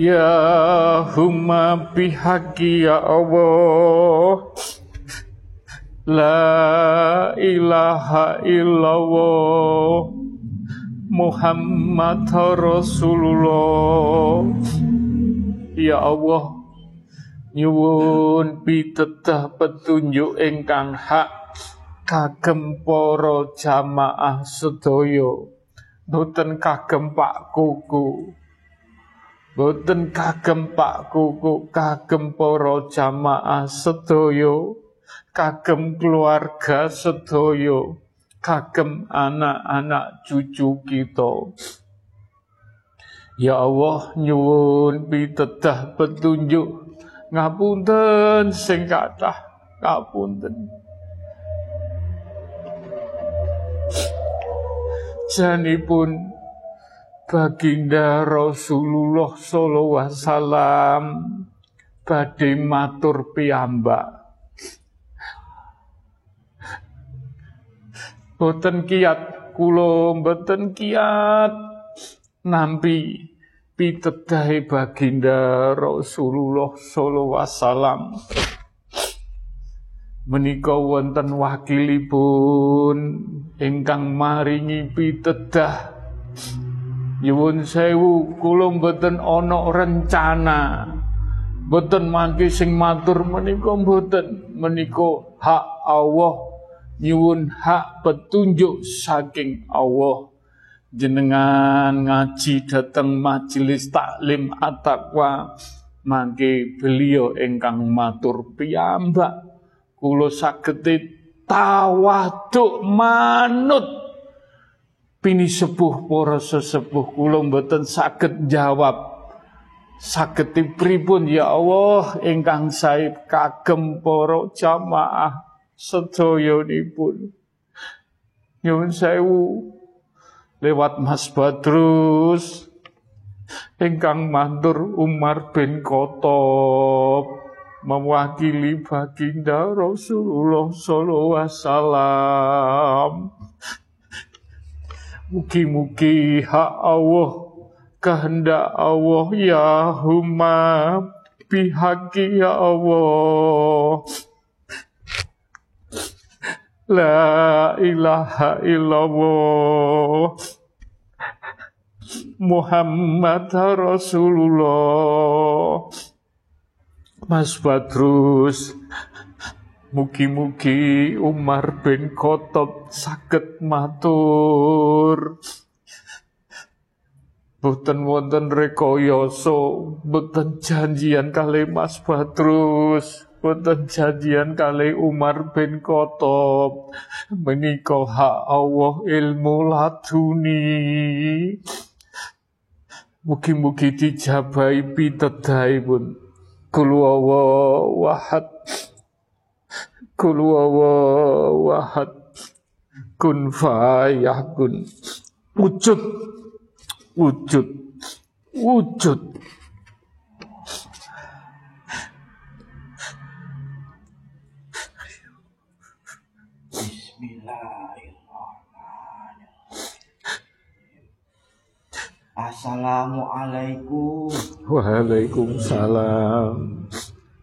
Ya humma bihaqi ya Allah. La ilaha illallah. Muhammad Rasulullah. Ya Allah nyuwun pitedah petunjuk ingkang hak kagem para jamaah sedaya. Boten kagem Pak Kuku boten kagem Pak Kuku kagem para jamaah sedaya kagem keluarga sedaya kagem anak-anak cucu kita. Ya Allah nyuwun pitedah petunjuk ngapunten sing kathah ngapunten. Janipun Baginda Rasulullah sallallahu alaihi wasallam badhe matur piyambak. Boten kiat kula boten kiat. Nampi pitedahe baginda Rasulullah sallallahu alaihi wasallam. Menika wonten wakilipun ingkang maringi pitedah Nyuwun sewu kula mboten ana rencana. Mboten mangke sing matur menika mboten. Menika hak Allah nyuwun hak petunjuk saking Allah. Jenengan ngaji dateng majelis taklim at-taqwa mangke beliau ingkang matur piyambak. Kula saged tawaduk manut pini sepuh para sesepuh. Kula mboten saged jawab. Saged pripun ya Allah ingkang sae kagem para jamaah sedayanipun nyuwun sewu. Lewat Mas Badrus ingkang matur Umar bin Khattab mewakili baginda Rasulullah sallallahu alaihi wasallam Mugi-mugi hak Allah kehendak Allah ya huma bihaki ya Allah. La ilaha illallah. Muhammad Rasulullah. Mas Badrus Mugi-mugi Umar bin Khattab saged matur. Boten wonten rekayasa, boten janjian kali Mas Badrus, boten janjian kali Umar bin Khattab. Menika hak Allah ilmu laduni. Mugi-mugi dijabahi pun. Kul wahad Kul wahad kun. Fayakun wujud. Wujud. Wujud Assalamualaikum. Waalaikumsalam.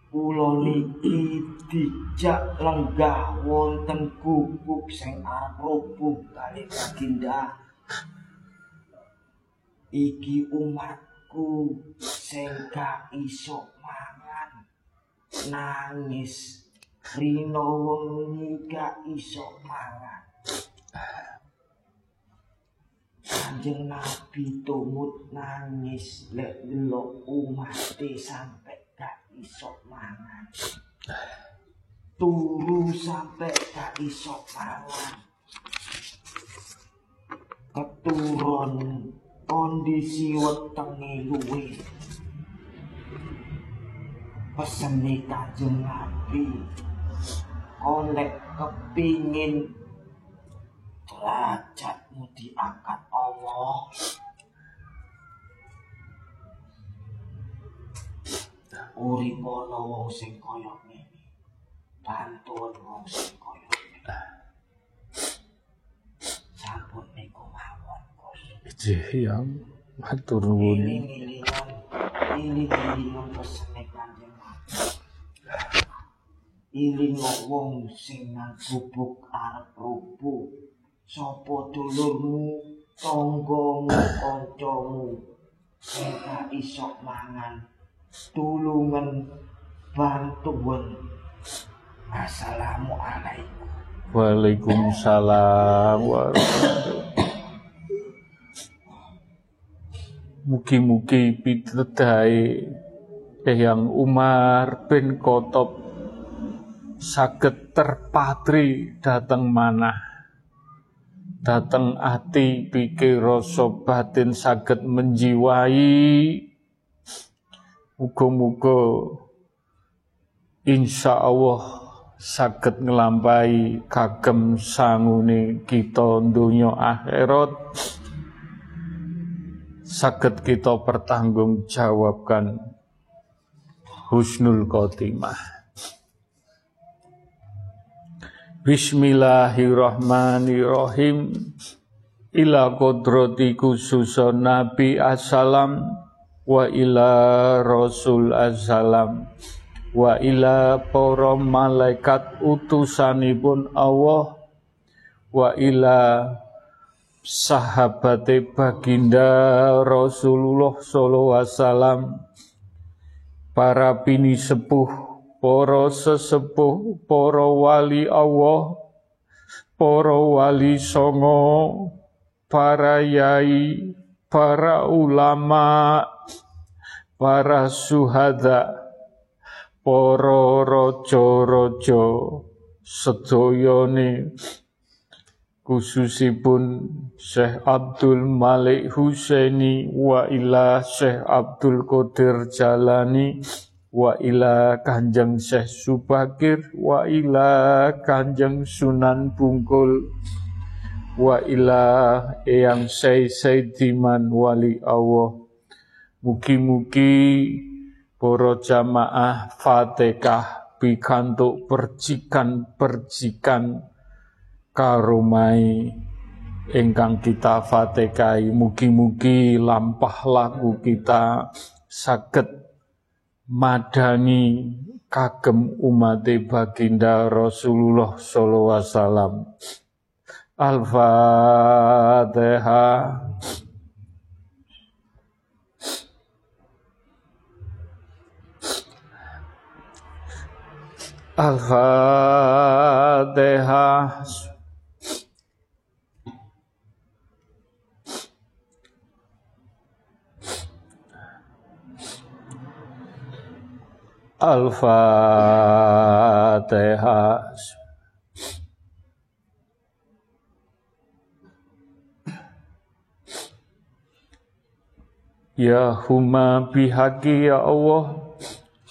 Kula niki dijak lenggah wonten gubuk sing arep roboh kali baginda. Iki umatku sing gak iso mangan. Nangis. Rino wengi gak iso mangan. Kanjeng Nabi tumut nangis lek delok umat sampai gak iso mangan. Turu sampai gak iso pangan keturun kondisi wetenge luwe peseni kanjeng nabi kolek kepingin derajatmu diangkat Allah urip ana wong sing kaya bantuan wong sing kaya sampun niku mawon Gus. Ijih yang matur nuwun. Iling-ilingan iling-ilingan pesene kanjeng iling wong sing nang gubuk arep rubuh. Sapa dulurmu tanggamu kancamu sing iso mangan tulungan bantuan Assalamualaikum. Waalaikumsalam. Mugi-mugi pitedai yang Umar bin Khattab saged terpatri dateng mana dateng ati pikir rasa batin saged menjiwai muga-muga insya Allah saged nglampahi kagem sangune kita donya akhirat. Saged kita pertanggungjawabkan husnul khotimah. Bismillahirrahmanirrahim. Ila kodrati khususon Nabi Assalam wa ila Rasul Assalam wa ila para malaikat utusanipun Allah. Wa ila sahabate baginda Rasulullah sallallahu wasallam. Para bini sepuh para sesepuh para wali Allah para wali songo para yai para ulama para suhada para raja-raja sedayane khususipun Syekh Abdul Malik Husaini wa ila Syekh Abdul Qadir Jalani wa ila Kanjeng Syekh Subakir wa ila Kanjeng Sunan Bungkul wa ila Eyang Syekh Saidiman wali Allah mugi-mugi para jamaah Fatihah pikantuk percikan-percikan karumai ingkang kita fatekai mugi-mugi lampah laku kita saged madani kagem umat baginda Rasulullah sallallahu alaihi wasallam. Al-Fatihah Al-Fatihah Al-Fatihah. Ya huma bihaqi ya Allah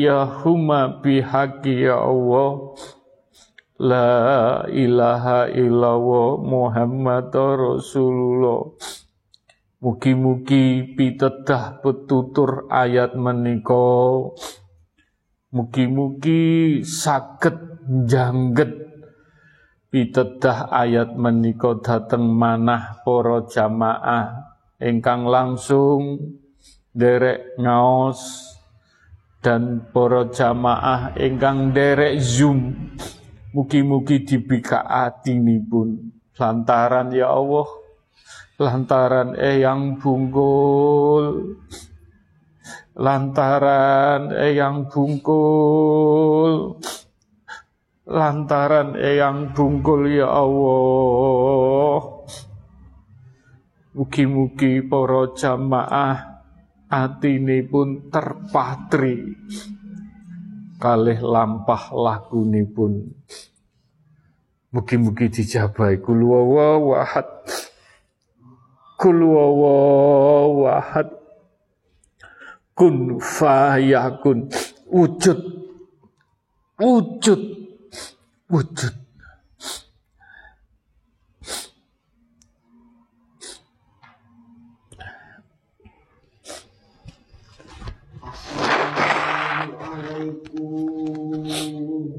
Ya humma bihaqi ya Allah. La ilaha illallah Muhammad Rasulullah. Mugi-mugi pitedah petutur ayat menika. Mugi-mugi saged jangget pitedah ayat menika dateng manah para jamaah. Ingkang langsung derek ngaos dan para jamaah ingkang derek zoom mugi-mugi dibikaatinipun lantaran ya Allah lantaran eyang bungkul. Lantaran eyang bungkul. Lantaran eyang bungkul ya Allah. Mugi-mugi para jamaah atine pun terpatri. Kalih lampah lakunipun mugi-mugi dijabahi kul wahad Kul wahad kun fayakun. Wujud. Wujud. Wujud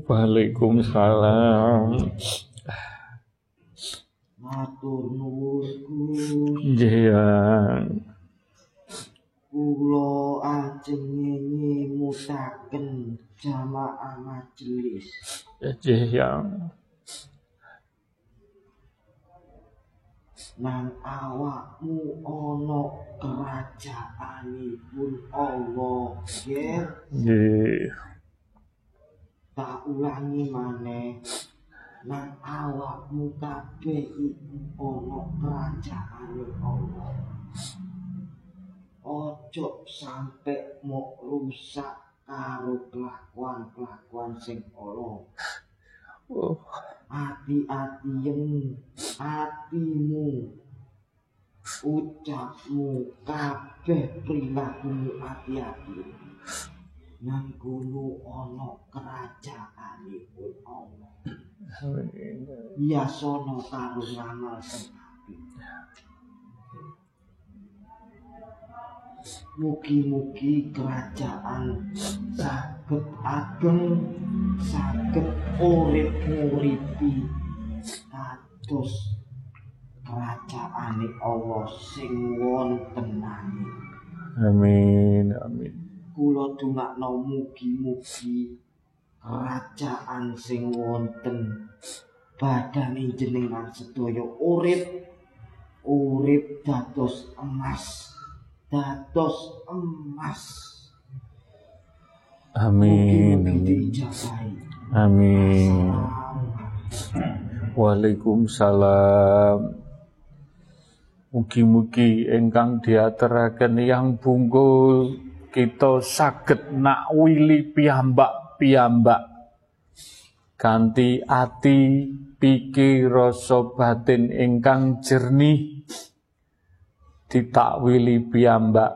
Waalaikumsalam. Matur nuwun Jihan. Kula ajeng nyimutaken jamaah majelis. Jihan. Nang awakmu ana kerajaanipun Allah, nggih. Nggih. Tak ulangi maneh. nang awakmu kabeh iku ana kerajaane Allah. Ojo sampe mok rusak karo kelakuan-kelakuan sing ala. Oh, ati-atiyen atimu ucapmu kabeh perilakumu ati-ati. Nang kono ana kerajaanipun Allah. Yasono karo ngamal sing Mugi-mugi kerajaan saged ageng saged urip nguripi kados kerajaane Allah sing wonten Amin amin. Kula dongakno mugi-mugi kerajaan sing wonten badane jenengan sedaya urip urip dados emas dados emas Amin. Amin. Waalaikumsalam. Mugi-mugi ingkang diaturaken yang bungkul kita saged nakwili piyambak-piyambak kanthi ati pikir rasa batin ingkang jernih ditakwili piyambak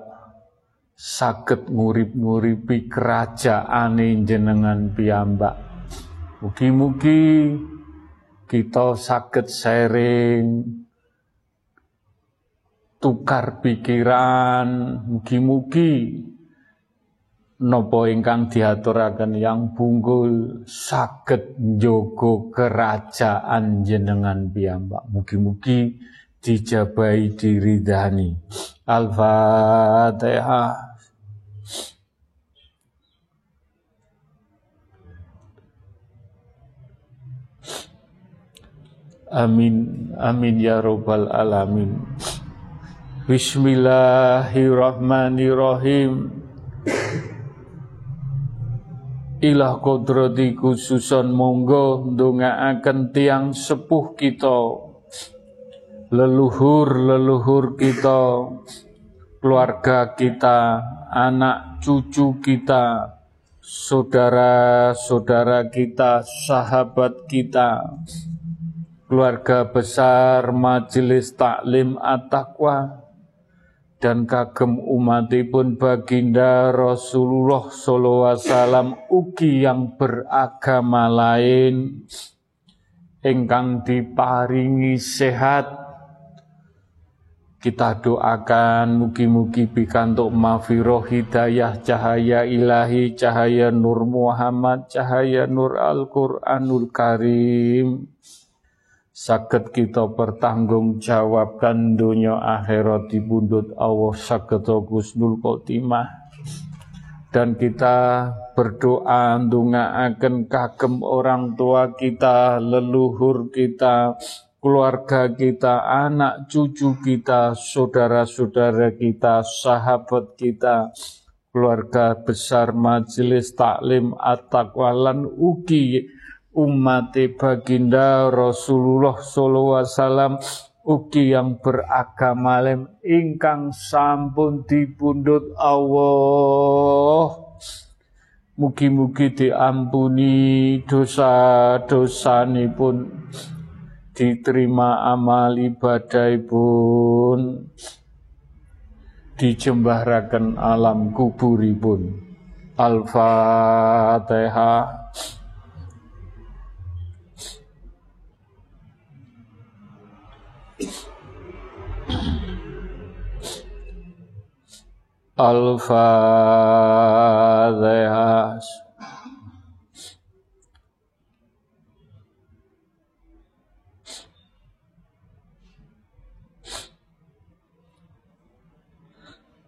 saged ngurip-nguripi kerajaane jenengan piyambak. Mugi-mugi kita saged sharing tukar pikiran. Mugi-mugi napa ingkang diaturaken yang bungkul saged njogo kerajaan jenengan piyambak. Mugi-mugi dijabahi diridani al-fatihah Amin, amin ya robbal alamin. Bismillahirrahmanirrahim. Ilah kodrati khususon monggo ndongaaken tiang sepuh kita, leluhur-leluhur kita, keluarga kita, anak cucu kita, saudara-saudara kita, sahabat kita, keluarga besar Majelis Taklim At-Taqwa dan kagem umatipun baginda Rasulullah wasallam ugi yang beragama lain ingkang diparingi sehat kita doakan mugi-mugi pikantuk mafiroh hidayah cahaya ilahi cahaya nur Muhammad cahaya nur Al-Qur'anul Karim. Saged kita pertanggungjawabkan dunia akhirat di bundut Allah saged husnul khotimah. Dan kita berdoa ndongaaken kagem orang tua kita, leluhur kita, keluarga kita, anak cucu kita, saudara-saudara kita, sahabat kita, keluarga besar majelis taklim at-taqwa lan ugi umat baginda Rasulullah sallallahu alaihi wasallam ugi yang beragama lem ingkang sampun dipundhut Allah. Mugi-mugi diampuni dosa-dosanipun diterima amal ibadah pun dijembaraken alam kuburipun. Al-Fatihah Al-Fatihah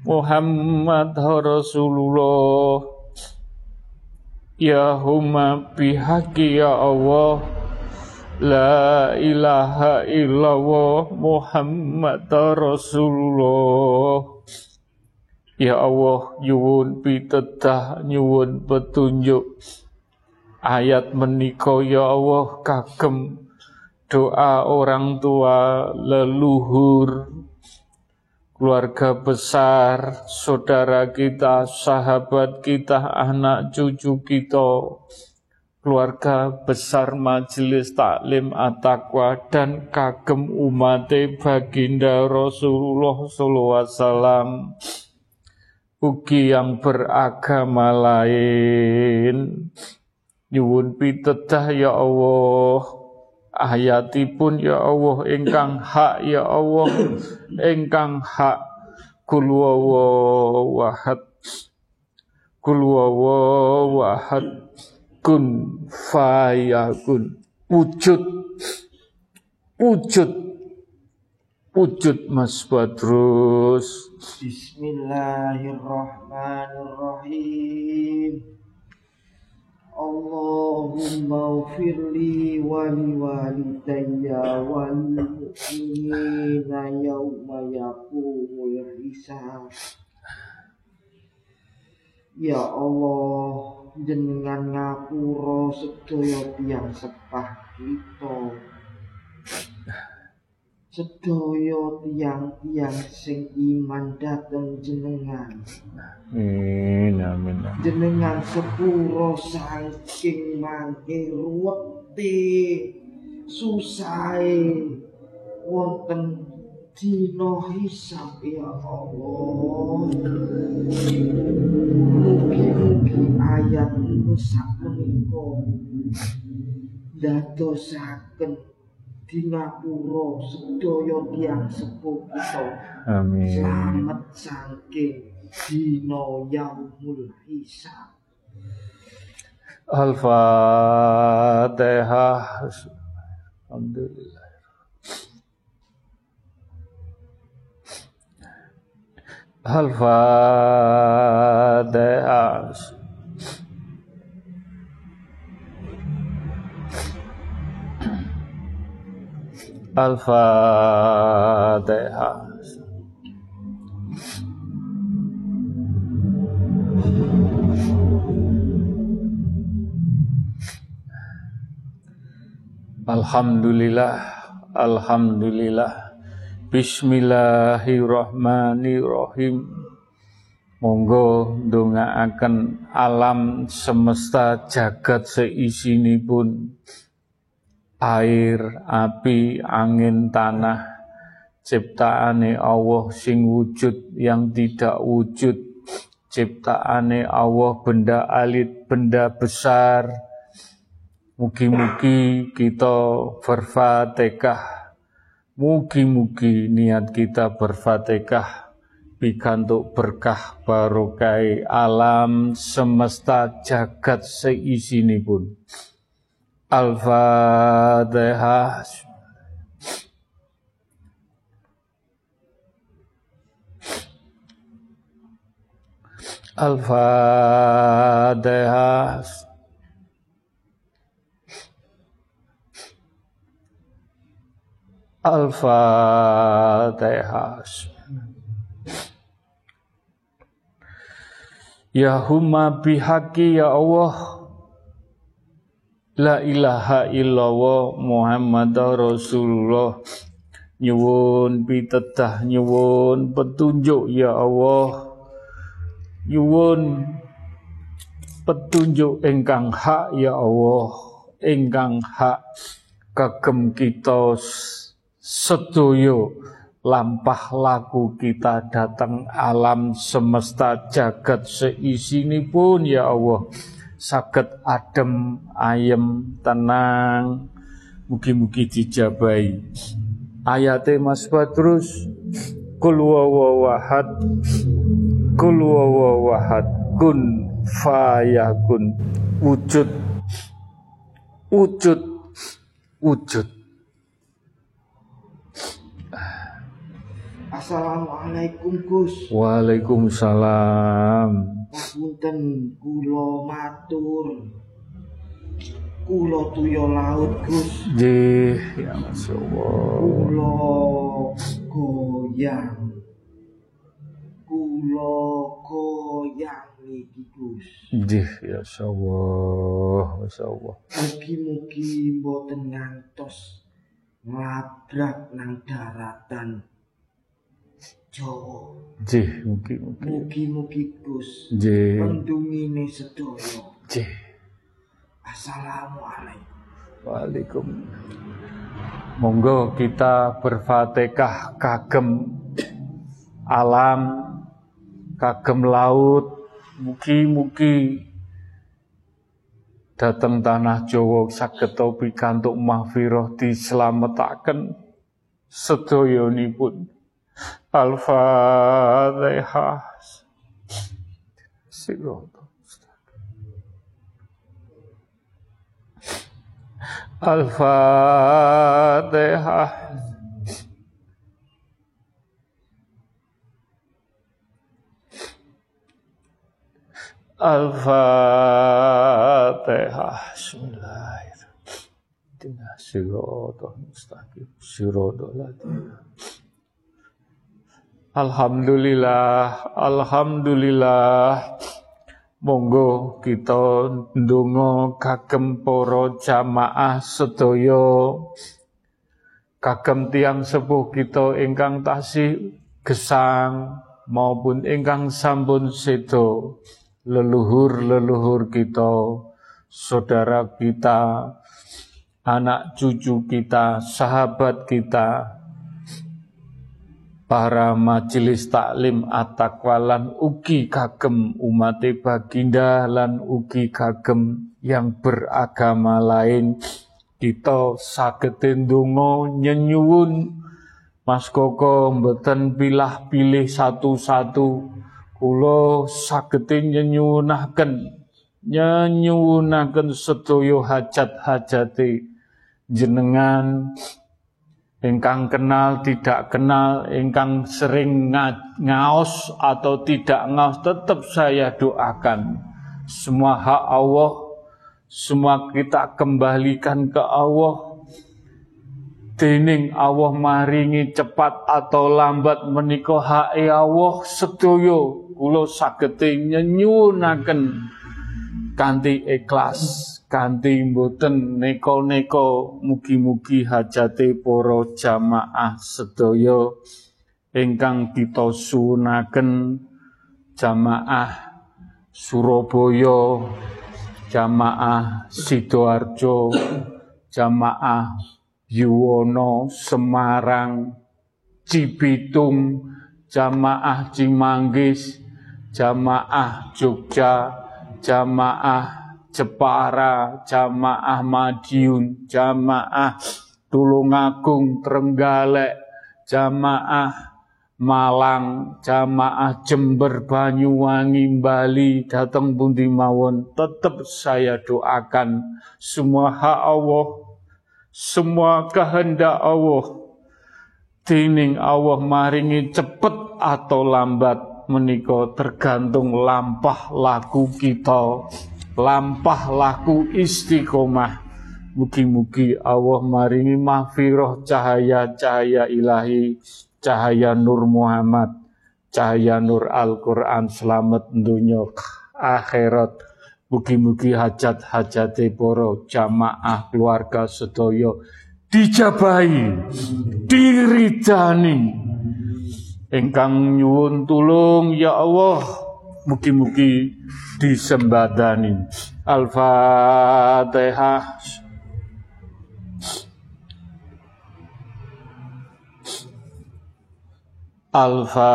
Muhammad Rasulullah. Ya huma bihaqi ya Allah. La ilaha illallah Muhammad Rasulullah. Ya Allah nyuwun pitedah nyuwun petunjuk. Ayat menika ya Allah kagem. Doa orang tua leluhur keluarga besar, saudara kita, sahabat kita, anak cucu kita, keluarga besar majelis taklim at-taqwa dan kagem umat baginda Rasulullah sallallahu alaihi wasallam. Ugi yang beragama lain. Nyuwun pitedah ya Allah ayatipun ya Allah ingkang hak ya Allah ingkang hak. Kul wahad kul wahad kun fayakun. Wujud. Wujud. Wujud Mas Badrus. Bismillahirrahmanirrahim Ufirli wali walidayya wal mu'minina yawma yakumul hisab. Ya Allah jenengan ngapura sedaya tiyang sepah kita sedaya tiang-tiang sing iman dateng jenengan. Amin amin. Jenengan sepuro saking mangke ruwete susahe wonten dina hisab ya Allah. Mugi-mugi ayat sak menika dadosaken Dinapura sedaya tiyang sepuh kita. Amin. Selamat saking dina yaumul hisab. Al-Fatihah. Alhamdulillah. Al-Fatihah. Al-Fatihah. Alhamdulillah, Alhamdulillah, Bismillahirrahmanirrahim. Monggo akan alam semesta jagat seisinipun air, api, angin, tanah, ciptaane Allah sing wujud yang tidak wujud, ciptaane Allah benda alit, benda besar. Mugi-mugi kita berfatihah. Mugi-mugi niat kita berfatihah pikantuk berkah barokai alam semesta jagat seisinipun. pun. Al-Fatihah. Al-Fatihah. Al-Fatihah. Ya bihaqi ya Allah La ilaha illallah Muhammad Rasulullah. Nyuwun pitedah nyuwun petunjuk ya Allah. Nyuwun petunjuk engkang hak ya Allah. Engkang hak kagem kita sedoyo lampah laku kita datang alam semesta jagat seisini pun ya Allah sakit adem, ayem, tenang. Mugi-mugi dijabai. Ayatnya Mas Badrus Kul wawawahad Kul wawawahad Kun fayakun Wujud Wujud Wujud Assalamualaikum Gus Waalaikumsalam Ngapunten kula matur. Kula tuya laut, Gus. Nggih, ya masyaallah. Kula goyang. Kula goyang niki, Gus. Nggih, ya masyaallah, masyaallah. Mugi-mugi mboten ngantos nglabrak nang daratan. Jawa. Nggih, mugi-mugi. Mugi-mugi Gus Nggih. pendungine sedaya. Nggih. Assalamualaikum. Waalaikum. Monggo kita berfatihah kagem alam, kagem laut, mugi-mugi dateng tanah Jawa saged pikantuk mahfirah dislametaken sedayanipun. Al-Fatihah. Siratal Al-Fatihah. Al-Fatihah. Bismillahirrahmanirrahim. Siratal mustaqim. Siratal ladzina Alhamdulillah, alhamdulillah. Monggo kita ndonga kagem para jamaah sedaya kagem tiang sepuh kita ingkang tasih gesang maupun ingkang sampun sedo leluhur-leluhur kita, saudara kita, anak cucu kita, sahabat kita, para majelis taklim at-taqwa lan ugi kagem umat baginda lan ugi kagem yang beragama lain. Kita saged ndonga nyenyuwun. Mas Koko mboten pilah-pilih satu-satu. Kula saged nyenyuwunaken. Nyenyuwunaken sedaya hajat-hajate jenengan ingkang kenal tidak kenal, ingkang sering ngaos atau tidak ngaos, tetap saya doakan. Semua hak Allah, semua kita kembalikan ke Allah. Dening Allah maringi cepat atau lambat menika hak Allah sedoyo kula saged nyenyuwunaken kanthi ikhlas kanthi mboten neko-neko mugi-mugi hajate para jamaah sedaya ingkang kita sunaken jamaah Surabaya jamaah Sidoarjo jamaah Yuwono Semarang Cibitung jamaah Cimanggis jamaah Jogja jamaah Jepara, jamaah Madiun, jamaah Tulungagung, Trenggalek, jamaah Malang, jamaah Jember, Banyuwangi, Bali, datang pundi mawon, tetap saya doakan. Semua hak Allah, semua kehendak Allah, Dining Allah maringi cepet atau lambat menika tergantung lampah laku kita lampah laku istiqomah. Mugi-mugi Allah maringi mahfirah cahaya-cahaya ilahi, cahaya Nur Muhammad, cahaya Nur Al-Quran, selamat dunia akhirat. Mugi-mugi hajat-hajate poro jamaah keluarga sedoyo dijabahi, diridani. Engkang nyuwun tulung ya Allah, mugi-mugi disembadani. Al-Fatihah. Al-Fatihah.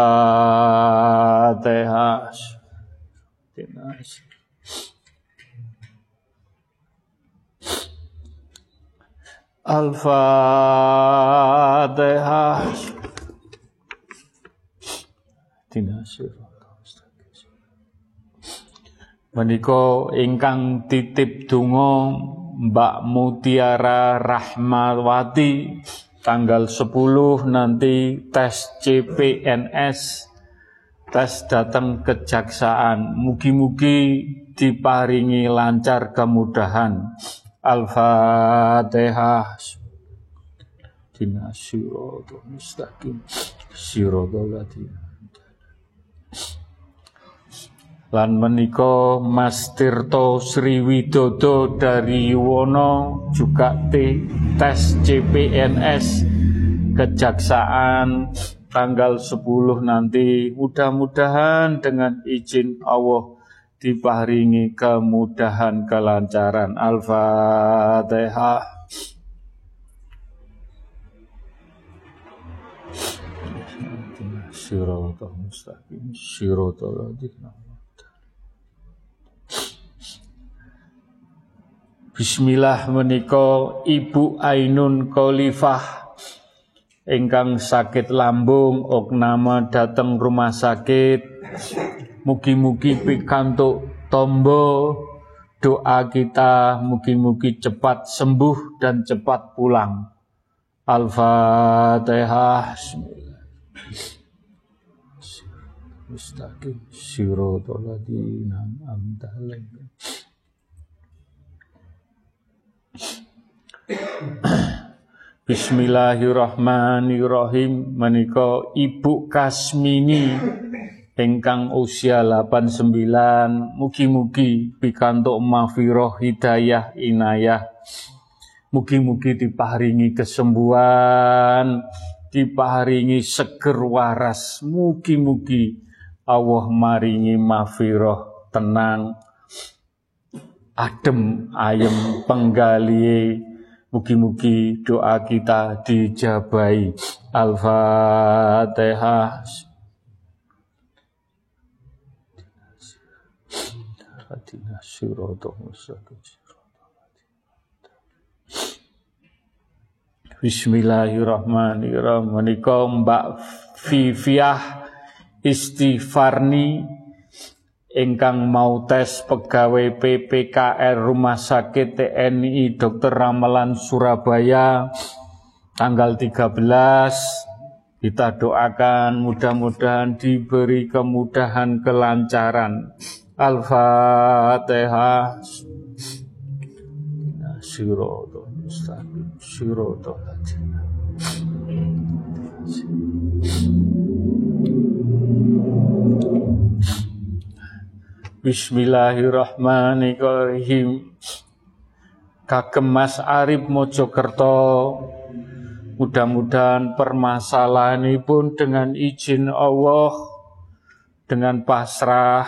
Al-Fatihah. Dinasir. Menika ingkang titip donga Mbak Mutiara Rahmawati tanggal 10 nanti tes CPNS tes datang kejaksaan. Mugi-mugi diparingi lancar kemudahan. Al-Fatihah. Dina mustaqim lan menika Mas Tirto Sriwidodo dari Yuwono juga T, tes CPNS kejaksaan tanggal 10 nanti. Mudah-mudahan dengan izin Allah diparingi kemudahan kelancaran. Al-Fatihah. Mustaqim Bismillah menika Ibu Ainun Khalifah. Ingkang sakit lambung oknama datang rumah sakit. Mugi-mugi pikantuk tombo. Doa kita mugi-mugi cepat sembuh dan cepat pulang. Al-Fatihah. Mustaqim Siratal ladzina Bismillahirrahmanirrahim. Menika Ibu Kasmini ingkang usia 89 mugi-mugi pikantuk mafiroh hidayah inayah. Mugi-mugi diparingi kesembuhan diparingi seger waras. Mugi-mugi Allah maringi mafiroh tenang adem ayem penggali Mugi-mugi doa kita dijabai. Al-Fatihah. Bismillahirrahmanirrahim. Menika Mbak Viviah Istighfarni ingkang mau tes pegawai PPKR Rumah Sakit TNI Dr. Ramelan Surabaya tanggal 13 kita doakan mudah-mudahan diberi kemudahan kelancaran. Al-Fatihah. Sirotol mustaqim Sirotol Bismillahirrahmanirrahim. Kagem Mas Arif Mojokerto, mudah-mudahan permasalahan ini pun dengan izin Allah, dengan pasrah,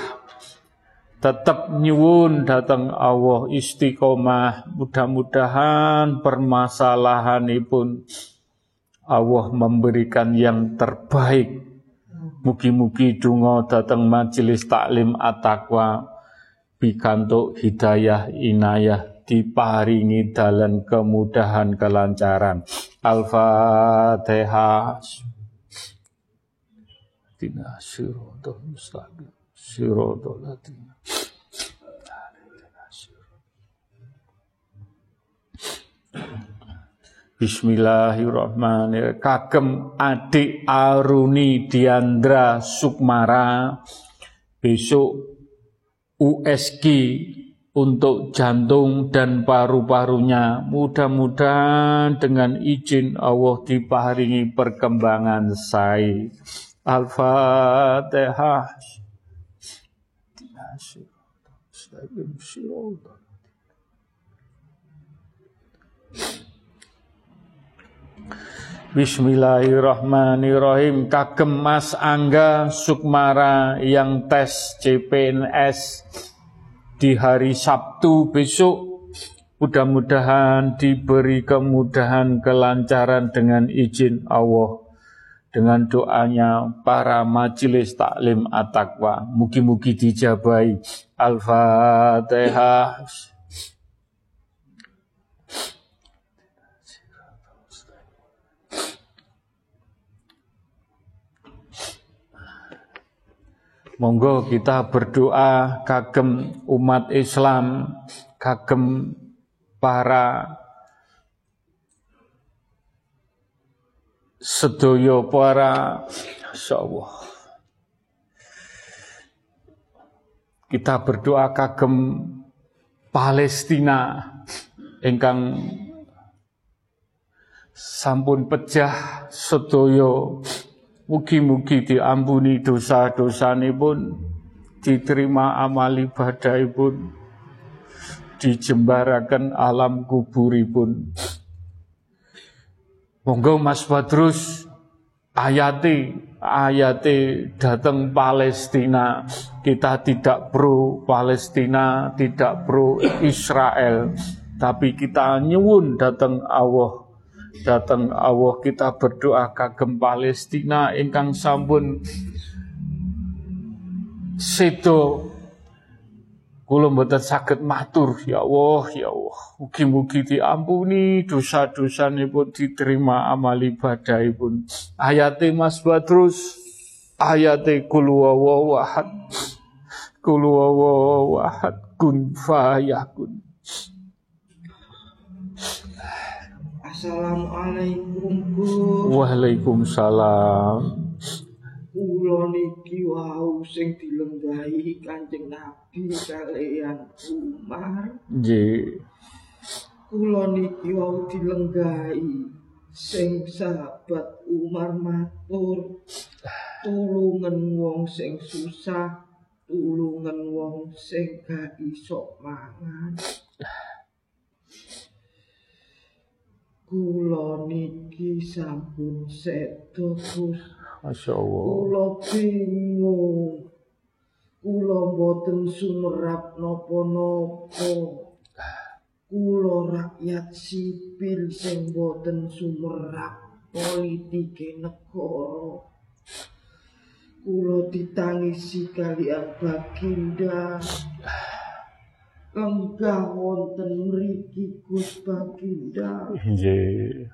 tetap nyuwun datang Allah istiqomah. Mudah-mudahan permasalahan ini pun Allah memberikan yang terbaik Mugi-mugi dungo datang majelis taklim at-taqwa pikantuk hidayah inayah diparingi dalam kemudahan kelancaran. Al-Fatihah. Tina mustaqim. Siratal ladzina Bismillahirrahmanirrahim. Kagem adik Aruni Diandra Sukmara besok USG untuk jantung dan paru-parunya. Mudah-mudahan dengan izin Allah diparingi perkembangan sai. Al-Fatihah. Bismillahirrahmanirrahim. Kagem Mas Angga Sukmara yang tes CPNS di hari Sabtu besok. Mudah-mudahan diberi kemudahan kelancaran dengan izin Allah. Dengan doanya para majelis taklim at-taqwa. Mugi-mugi dijabai Al-Fatihah Monggo kita berdoa kagem umat Islam, kagem para sedoyo para Allah. Kita berdoa kagem Palestina ingkang sampun pecah sedoyo Mugi-mugi diampuni dosa-dosa pun, diterima amal ibadah pun, dijembarakan alam kubur pun. Monggo Mas Badrus ayati ayati datang Palestina kita tidak pro Palestina tidak pro Israel tapi kita nyuwun datang Allah datang Allah kita berdoa kagem Palestina ingkang sampun sedo Kula mboten saged matur, ya Allah, ya Allah. Mugi-mugi diampuni dosa-dosa pun diterima amal ibadahipun. Ayate Mas Badrus, ayate kul wawahad. Kul wawahad kun fayakun. Assalamualaikum Waalaikumsalam kula niki wau sing dilenggahi Kanjeng Nabi kalian Umar. Nggih. Kula niki wau dilenggahi sing sahabat Umar matur tulungan wong sing susah, tulungan wong sing gak iso mangan. Kula niki sampun sedo Gusti Masya Allah. Kula bingung. Kula boten sumerap napa-napa. Kula rakyat sipil sing boten sumerap politike negara. Kula ditangisi kalian Baginda. Enggak wonten mriki Gus Baginda. Nggih.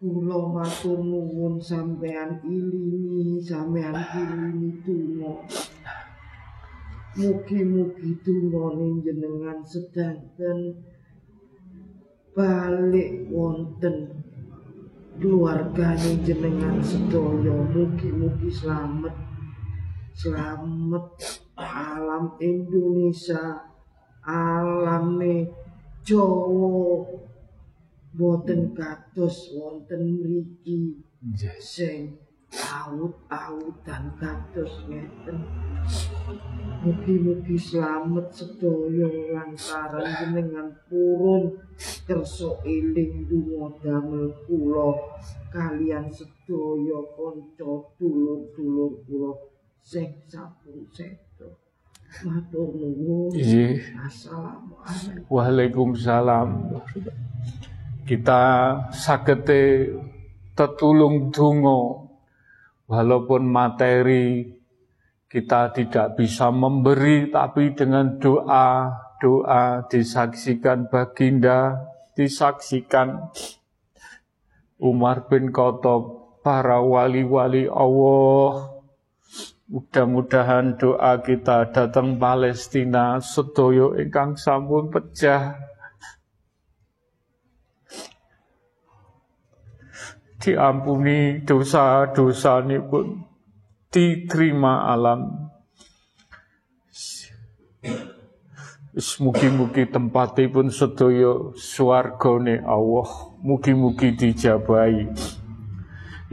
Kula matur nuwun sampean ilingi, sampean ilingi donga. Mugi-mugi dungane jenengan sedanten balik wonten keluargane jenengan sedaya mugi-mugi selamat selamat alam Indonesia alame Jawa. Boten kados wonten mriki. Sing awut-awutan kados ngeten. Mugi-mugi selamat sedaya lantaran jenengan purun kersa eling donga damel kula. Kalian sedaya kanca dulur-dulur kula. Sing sampun sedo. Matur nuwun. Assalamualaikum. Waalaikumsalam kita sagete tetulung dungo walaupun materi kita tidak bisa memberi tapi dengan doa doa disaksikan baginda disaksikan Umar bin Khattab para wali-wali Allah mudah-mudahan doa kita datang Palestina sedoyo ingkang sampun pecah diampuni dosa-dosa ini pun diterima alam. Mugi-mugi tempatipun sedaya swargane Allah. Mugi-mugi dijabahi.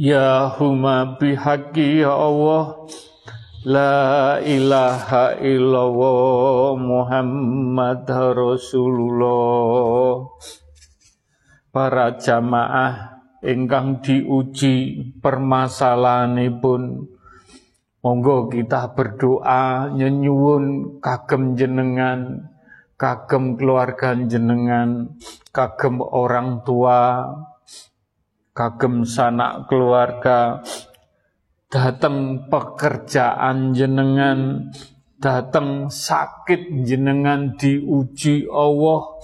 Ya huma bihaqqi ya Allah. La ilaha illallah Muhammad Rasulullah. Para jamaah ingkang diuji permasalahanipun. Monggo kita berdoa nyenyuwun kagem jenengan kagem keluarga jenengan kagem orang tua kagem sanak keluarga datang pekerjaan jenengan datang sakit jenengan diuji Allah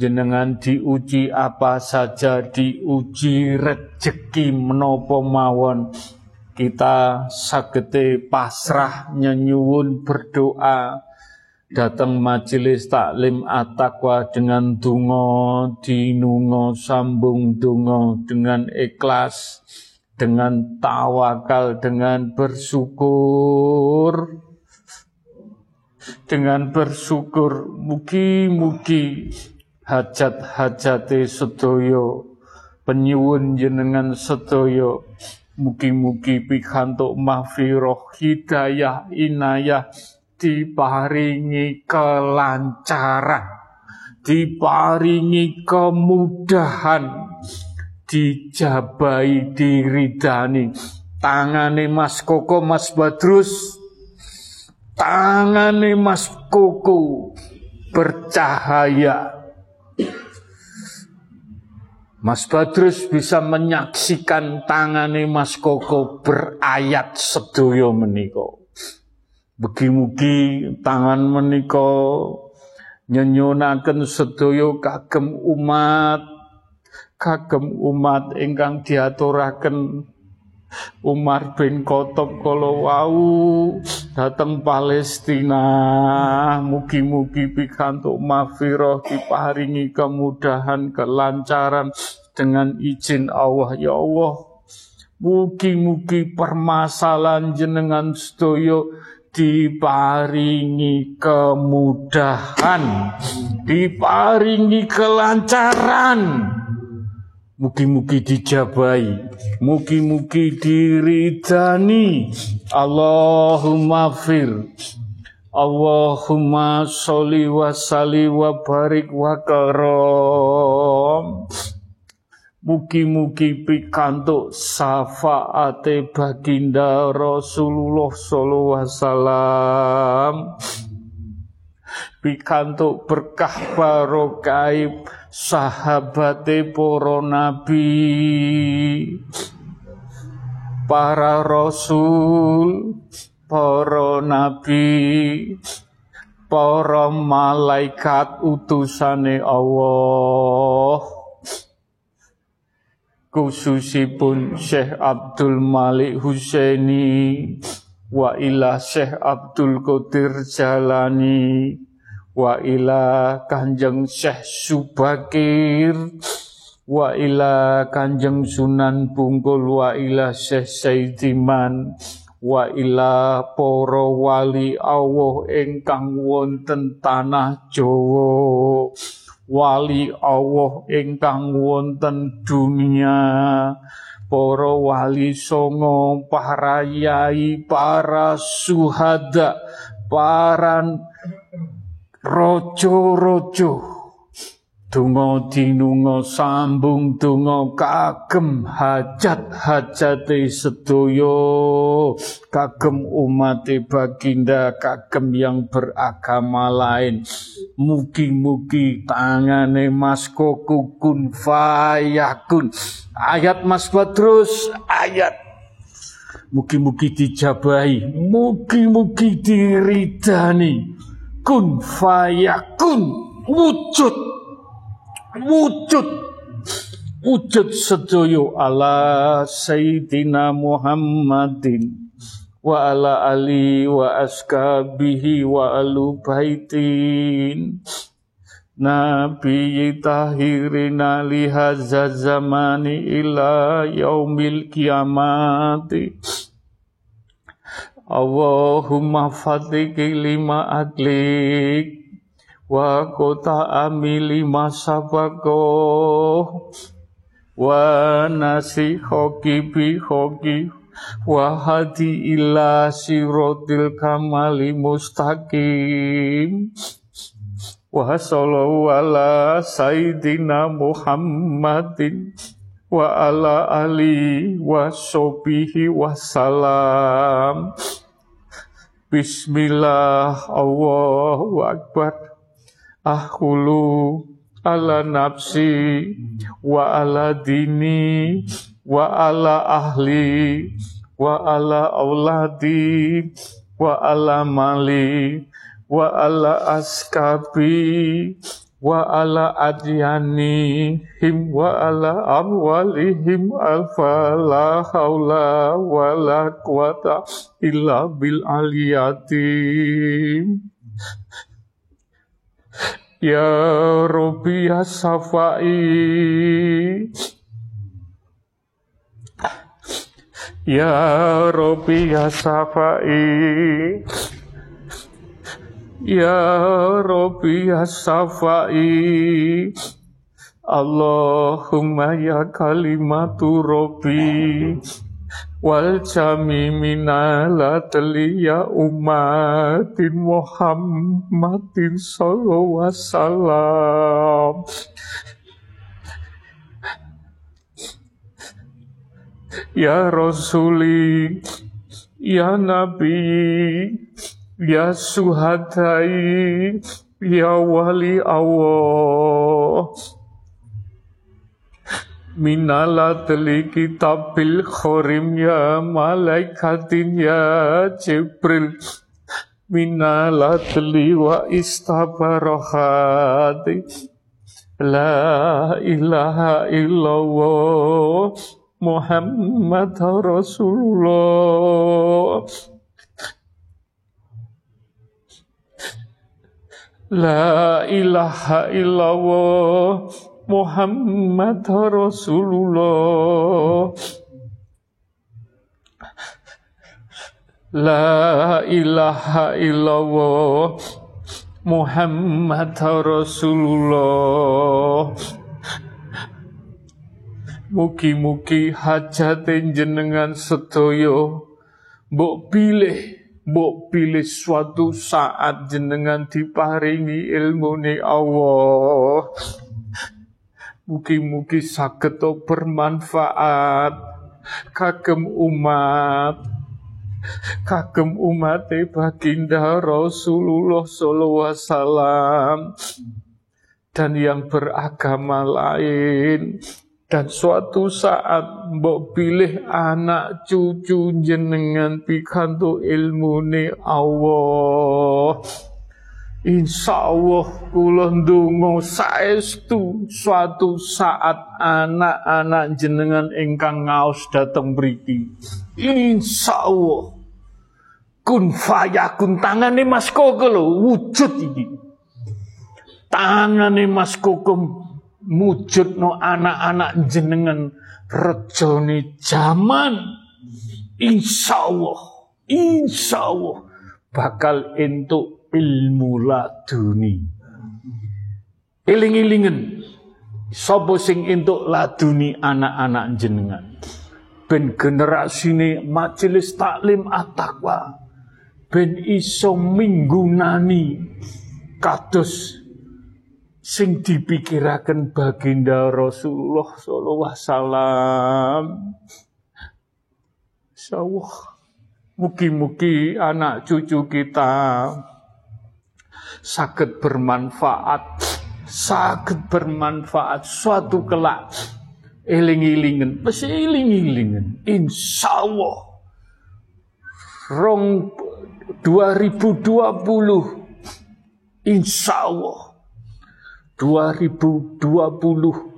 jenengan diuji apa saja diuji rejeki menopo mawon. Kita sagete pasrah nyenyuwun berdoa datang majelis taklim atakwa dengan dungo dinungo sambung dungo dengan ikhlas dengan tawakal dengan bersyukur. Dengan bersyukur mugi-mugi hajat-hajate sedoyo penyuwun jenengan sedoyo mugi-mugi pikantuk mahfirah hidayah inayah diparingi kelancaran, diparingi kemudahan, dijabai diridani. Tangane Mas Koko Mas Badrus, tangane Mas Koko bercahaya. Mas Badrus bisa menyaksikan tangane Mas Koko berayat sedoyo meniko. Mugi-mugi tangan menika nyenyunaken sedaya kagem umat kagem umat ingkang diaturaken. Umar bin Khattab kala wau dateng Palestina mugi-mugi pikantuk mafiroh diparingi kemudahan kelancaran dengan izin Allah. Ya Allah mugi-mugi permasalahan jenengan sedaya diparingi kemudahan, diparingi kelancaran. Mugi-mugi dijabai, mugi-mugi diridani. Allahumma fir. Allahumma sholli wa salli wa barik wa karom. Mugi-mugi pikantuk syafaate baginda Rasulullah sallallahu alaihi wasallam. Pikantuk berkah barokah sahabate para nabi. Para rasul, para nabi, para malaikat utusane Allah khususipun Syekh Abdul Malik Husaini wa ila Syekh Abdul Qadir Jalani wa ila Kanjeng Syekh Subakir wa ila Kanjeng Sunan Bungkul wa ila Syekh Saidiman wa ila para wali Allah ingkang wonten tanah Jawa wali Allah ingkang wonten dunia. Para wali songo para yai para suhada para rojo-rojo Donga dinunga sambung donga kagem hajat-hajate sedaya. Kagem umat baginda kagem yang beragama lain. Mugi-mugi tangane Mas Koko kun fayakun ayat Mas Badrus ayat. Mugi-mugi dijabahi mugi-mugi diridani. Kun fayakun wujud wujud. Wujud sedoyo ala Sayyidina Muhammadin. Wa ala ali wa askabihi wa alu baitin Nabi tahirina lihaza zamani ila yaumil kiamati. Allahumma fatiki lima adlik wa kota amili masabako. Wa nasi hoki bi hoki. Wa hadi ila sirotil kamali mustaqim wa sallallahu ala sayyidina muhammadin. Wa ala ali ahulu ala nafsi wa ala dini wa ala ahli wa ala auladi wa ala mali wa ala askabi wa ala adyani him wa ala amwalihim alfa la haula wa la quwata illa bil aliyatim Ya Rabbi ya Safai Ya Rabbi ya Safai Ya Rabbi ya Safai Allahumma ya kalimatu Rabbi wal jami minala ya umatin Muhammadin sallallahu wasallam Ya Rasuli Ya Nabi Ya Suhadai Ya Wali Allah Minala teli kitabil khorim ya malaikatin ya Jibril. Minala teli wa istabarohati. La ilaha illallah Muhammad Rasulullah. La ilaha illallah Muhammad Rasulullah. La ilaha illallah. Muhammad Rasulullah. Mugi-mugi hajat jenengan sedoyo Mbok pilih Mbok pilih suatu saat jenengan diparingi ilmu ni Allah Mugi-mugi saged bermanfaat. Kagem umat. Kagem umat baginda Rasulullah wasallam. Dan yang beragama lain. Dan suatu saat mbok pilih anak cucu jenengan pikantu ilmu Allah Insya Allah kula ndonga saestu suatu saat anak-anak jenengan ingkang ngaos dateng mriki. Insya Allah kun fayakun tangane Mas Koko lho wujud iki. Tangane Mas Koko mujudno anak-anak jenengan rejone jaman. Insya Allah, insya Allah bakal entuk ilmu laduni. Iling-ilingen sapa sing entuk laduni anak-anak jenengan. Ben generasine majelis taklim at-taqwa ben iso minggunani kados sing dipikiraken baginda Rasulullah sallallahu alaihi wasallam. Insyaallah mugi-mugi anak cucu kita sakit bermanfaat, sakit bermanfaat. Suatu kelak. Eling-ilingen, pasti eling-ilingen. Insya Allah. Rong 2020 Insya Allah. 2020 20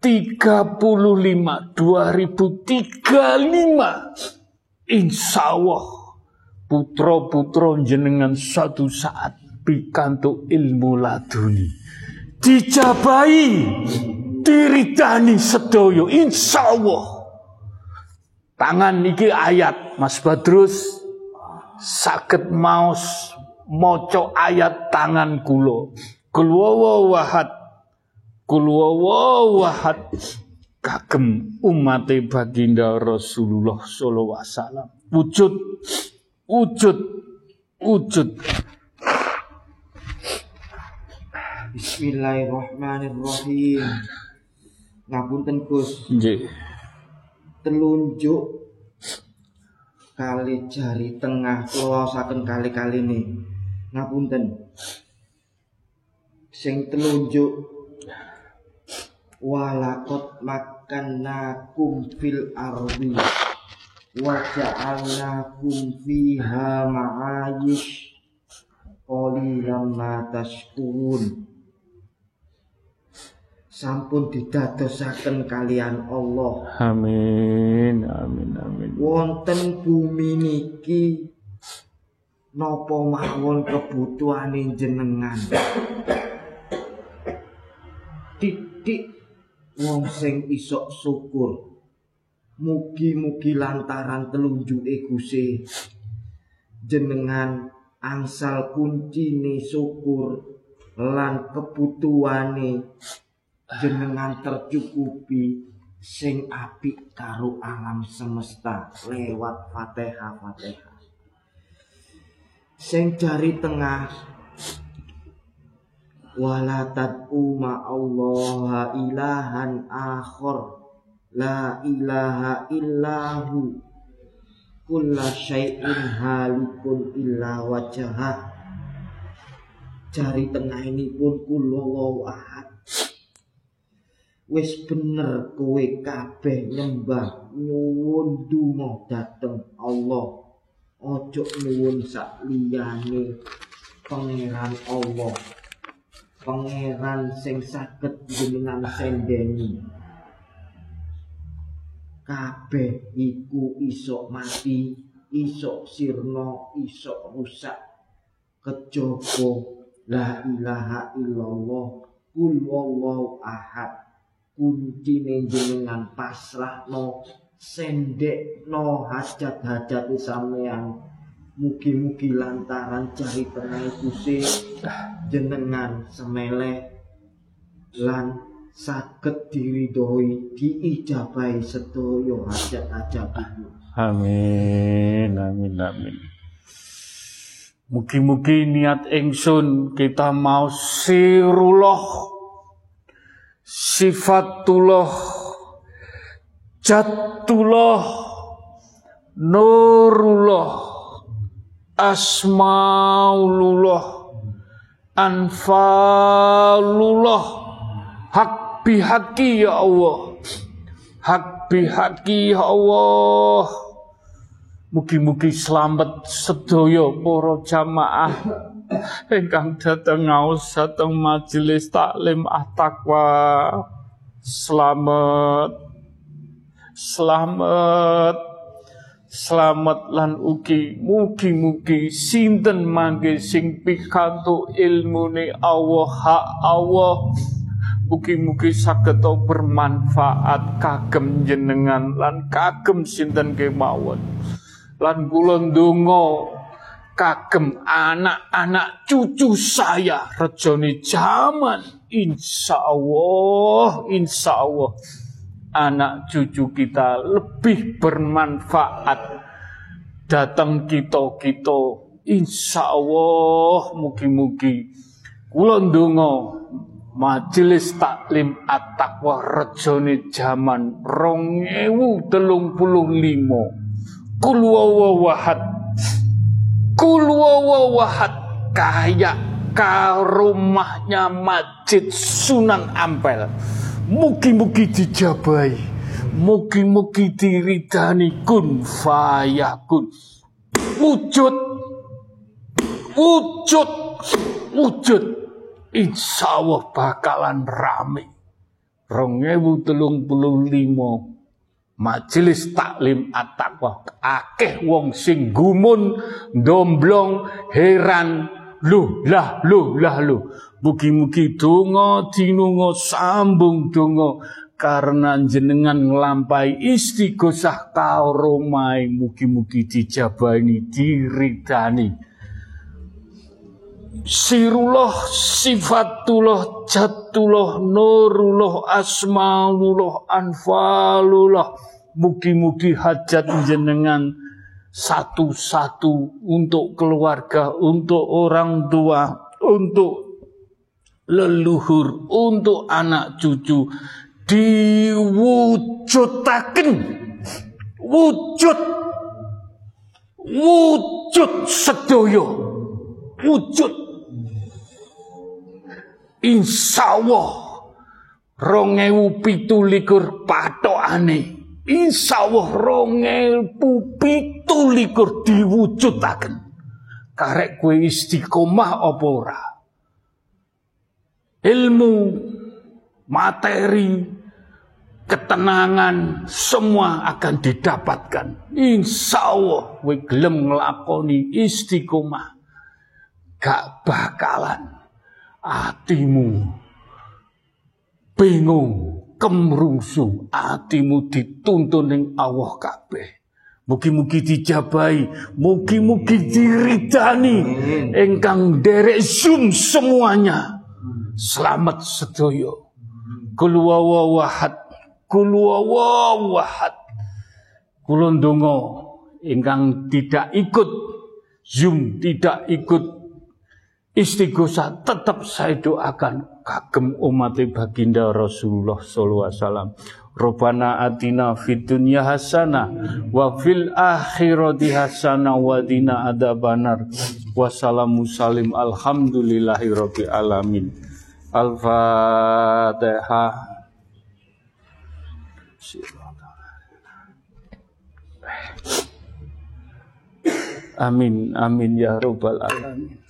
35 2035 Insya Allah putra-putra jenengan suatu saat pikantuk ilmu laduni. Dijabai diridani sedoyo insya Allah tangan niki ayat Mas Badrus. Sakit maus moco ayat tangan kulo kulwawa wahad kulwawa wahad kagem umat baginda Rasulullah sallallahu alaihi wasallam. Wujud wujud. Wujud. Bismillahirrahmanirrahim. Ngapunten Gus. Nggih. Telunjuk kali jari tengah klosaken kali-kali ini. Ngapunten. Sing telunjuk. Walakot makan nakum fil ardi ja'alnakum fiha ma'ayish. Qalilan ma tashkurun. Sampun didadosaken kalian Allah. Amin amin amin. Wonten bumi niki napa mawon kebutuhane jenengan? Titik wong sing iso syukur mugi-mugi lantaran telunjuke Gusti jenengan angsal kuncine syukur lan kebutuhane jenengan tercukupi sing apik karo alam semesta lewat Fatihah sing jari tengah wala tad'u Allah ilahan akhir la ilaha illahu. Kulla syai'in halikun illa wajah jari tengah ini pun ahad. Wis bener kowe kabeh nyembah nyuwun donga dateng Allah. Ojo nyuwun sak liyane pangeran Allah. Pangeran sing saged jenengan sendeni kabeh iku iso mati iso sirna iso rusak. Kejaba la ilaha illallah kul wallahu ahad. Kuncine jenengan pasrahno sendekno hajat-hajat sampean Mugi-mugi lantaran cari tengah Gusti jenengan semele lan saged diridhoi diijabahi sedaya hajat-hajatipun. Amin, amin, amin. Mugi-mugi niat ingsun kita mau sirullah sifatullah jatullah nurullah asmaulullah anfalullah hak bihaki ya Allah hak bihaki ya Allah Mugi-mugi selamat sedaya para jamaah ingkang dateng ngaos dateng majelis taklim at-taqwa. Selamat. Selamat. Selamat lan ugi mugi-mugi sinten mangke sing pikantuk ilmune Allah hak Allah mugi-mugi saged bermanfaat kagem jenengan lan kagem sinten kemawon. Lan kula ndonga kagem anak-anak cucu saya rejone jaman. Insyaallah insyaallah anak cucu kita lebih bermanfaat datang kita kita insya Allah mugi-mugi. Kula ndonga majelis taklim at-taqwa rejone jaman 2035 kul wawahad kul wawahad kayak ka rumahnya Masjid Sunan Ampel Mugi-mugi dijabai. Mugi-mugi diridani kun fayakun. Wujud. Wujud. Wujud. Insya Allah bakalan rame. Rongewu telung puluh limo. Majelis taklim at-taqwa. Akeh wong sing gumun, domblong, heran, Loh, lah, loh, lah, loh. Mugi-mugi donga dinunga sambung donga karena jenengan nglampahi istighosah kauromai mugi-mugi dijabani diridani Sirullah sifatullah jatullah nurullah asmaullah anfalullah mugi-mugi hajat jenengan satu-satu untuk keluarga, untuk orang tua, untuk leluhur, untuk anak cucu diwujudaken. Wujud. Wujud sedoyo wujud insya Allah rongewu pitu likur patokane Insya Allah rongel pupitu likur diwujudaken. Karek kue istiqomah opora. Ilmu, materi, ketenangan semua akan didapatkan. Insya Allah, gelem ngelakoni istiqomah. Gak bakalan hatimu bingung, kemrungsu, hatimu dituntun ning Allah kabeh. Mugi-mugi dijabai, mugi-mugi diridani, engkang derek zoom semuanya. Selamat sedoyo. Kulwawawahat, kulwawawahat. Kulondongo, engkang tidak ikut zoom, tidak ikut Istighosa tetap saya doakan kagem umat baginda Rasulullah sallallahu alaihi wasallam. Robbana atina fid dunya hasanah wa fil akhirati hasanah wa dina adzabannar. Wassalamu salim alhamdulillahi rabbil alamin. Al-Fatihah. Amin amin ya rabbal alamin.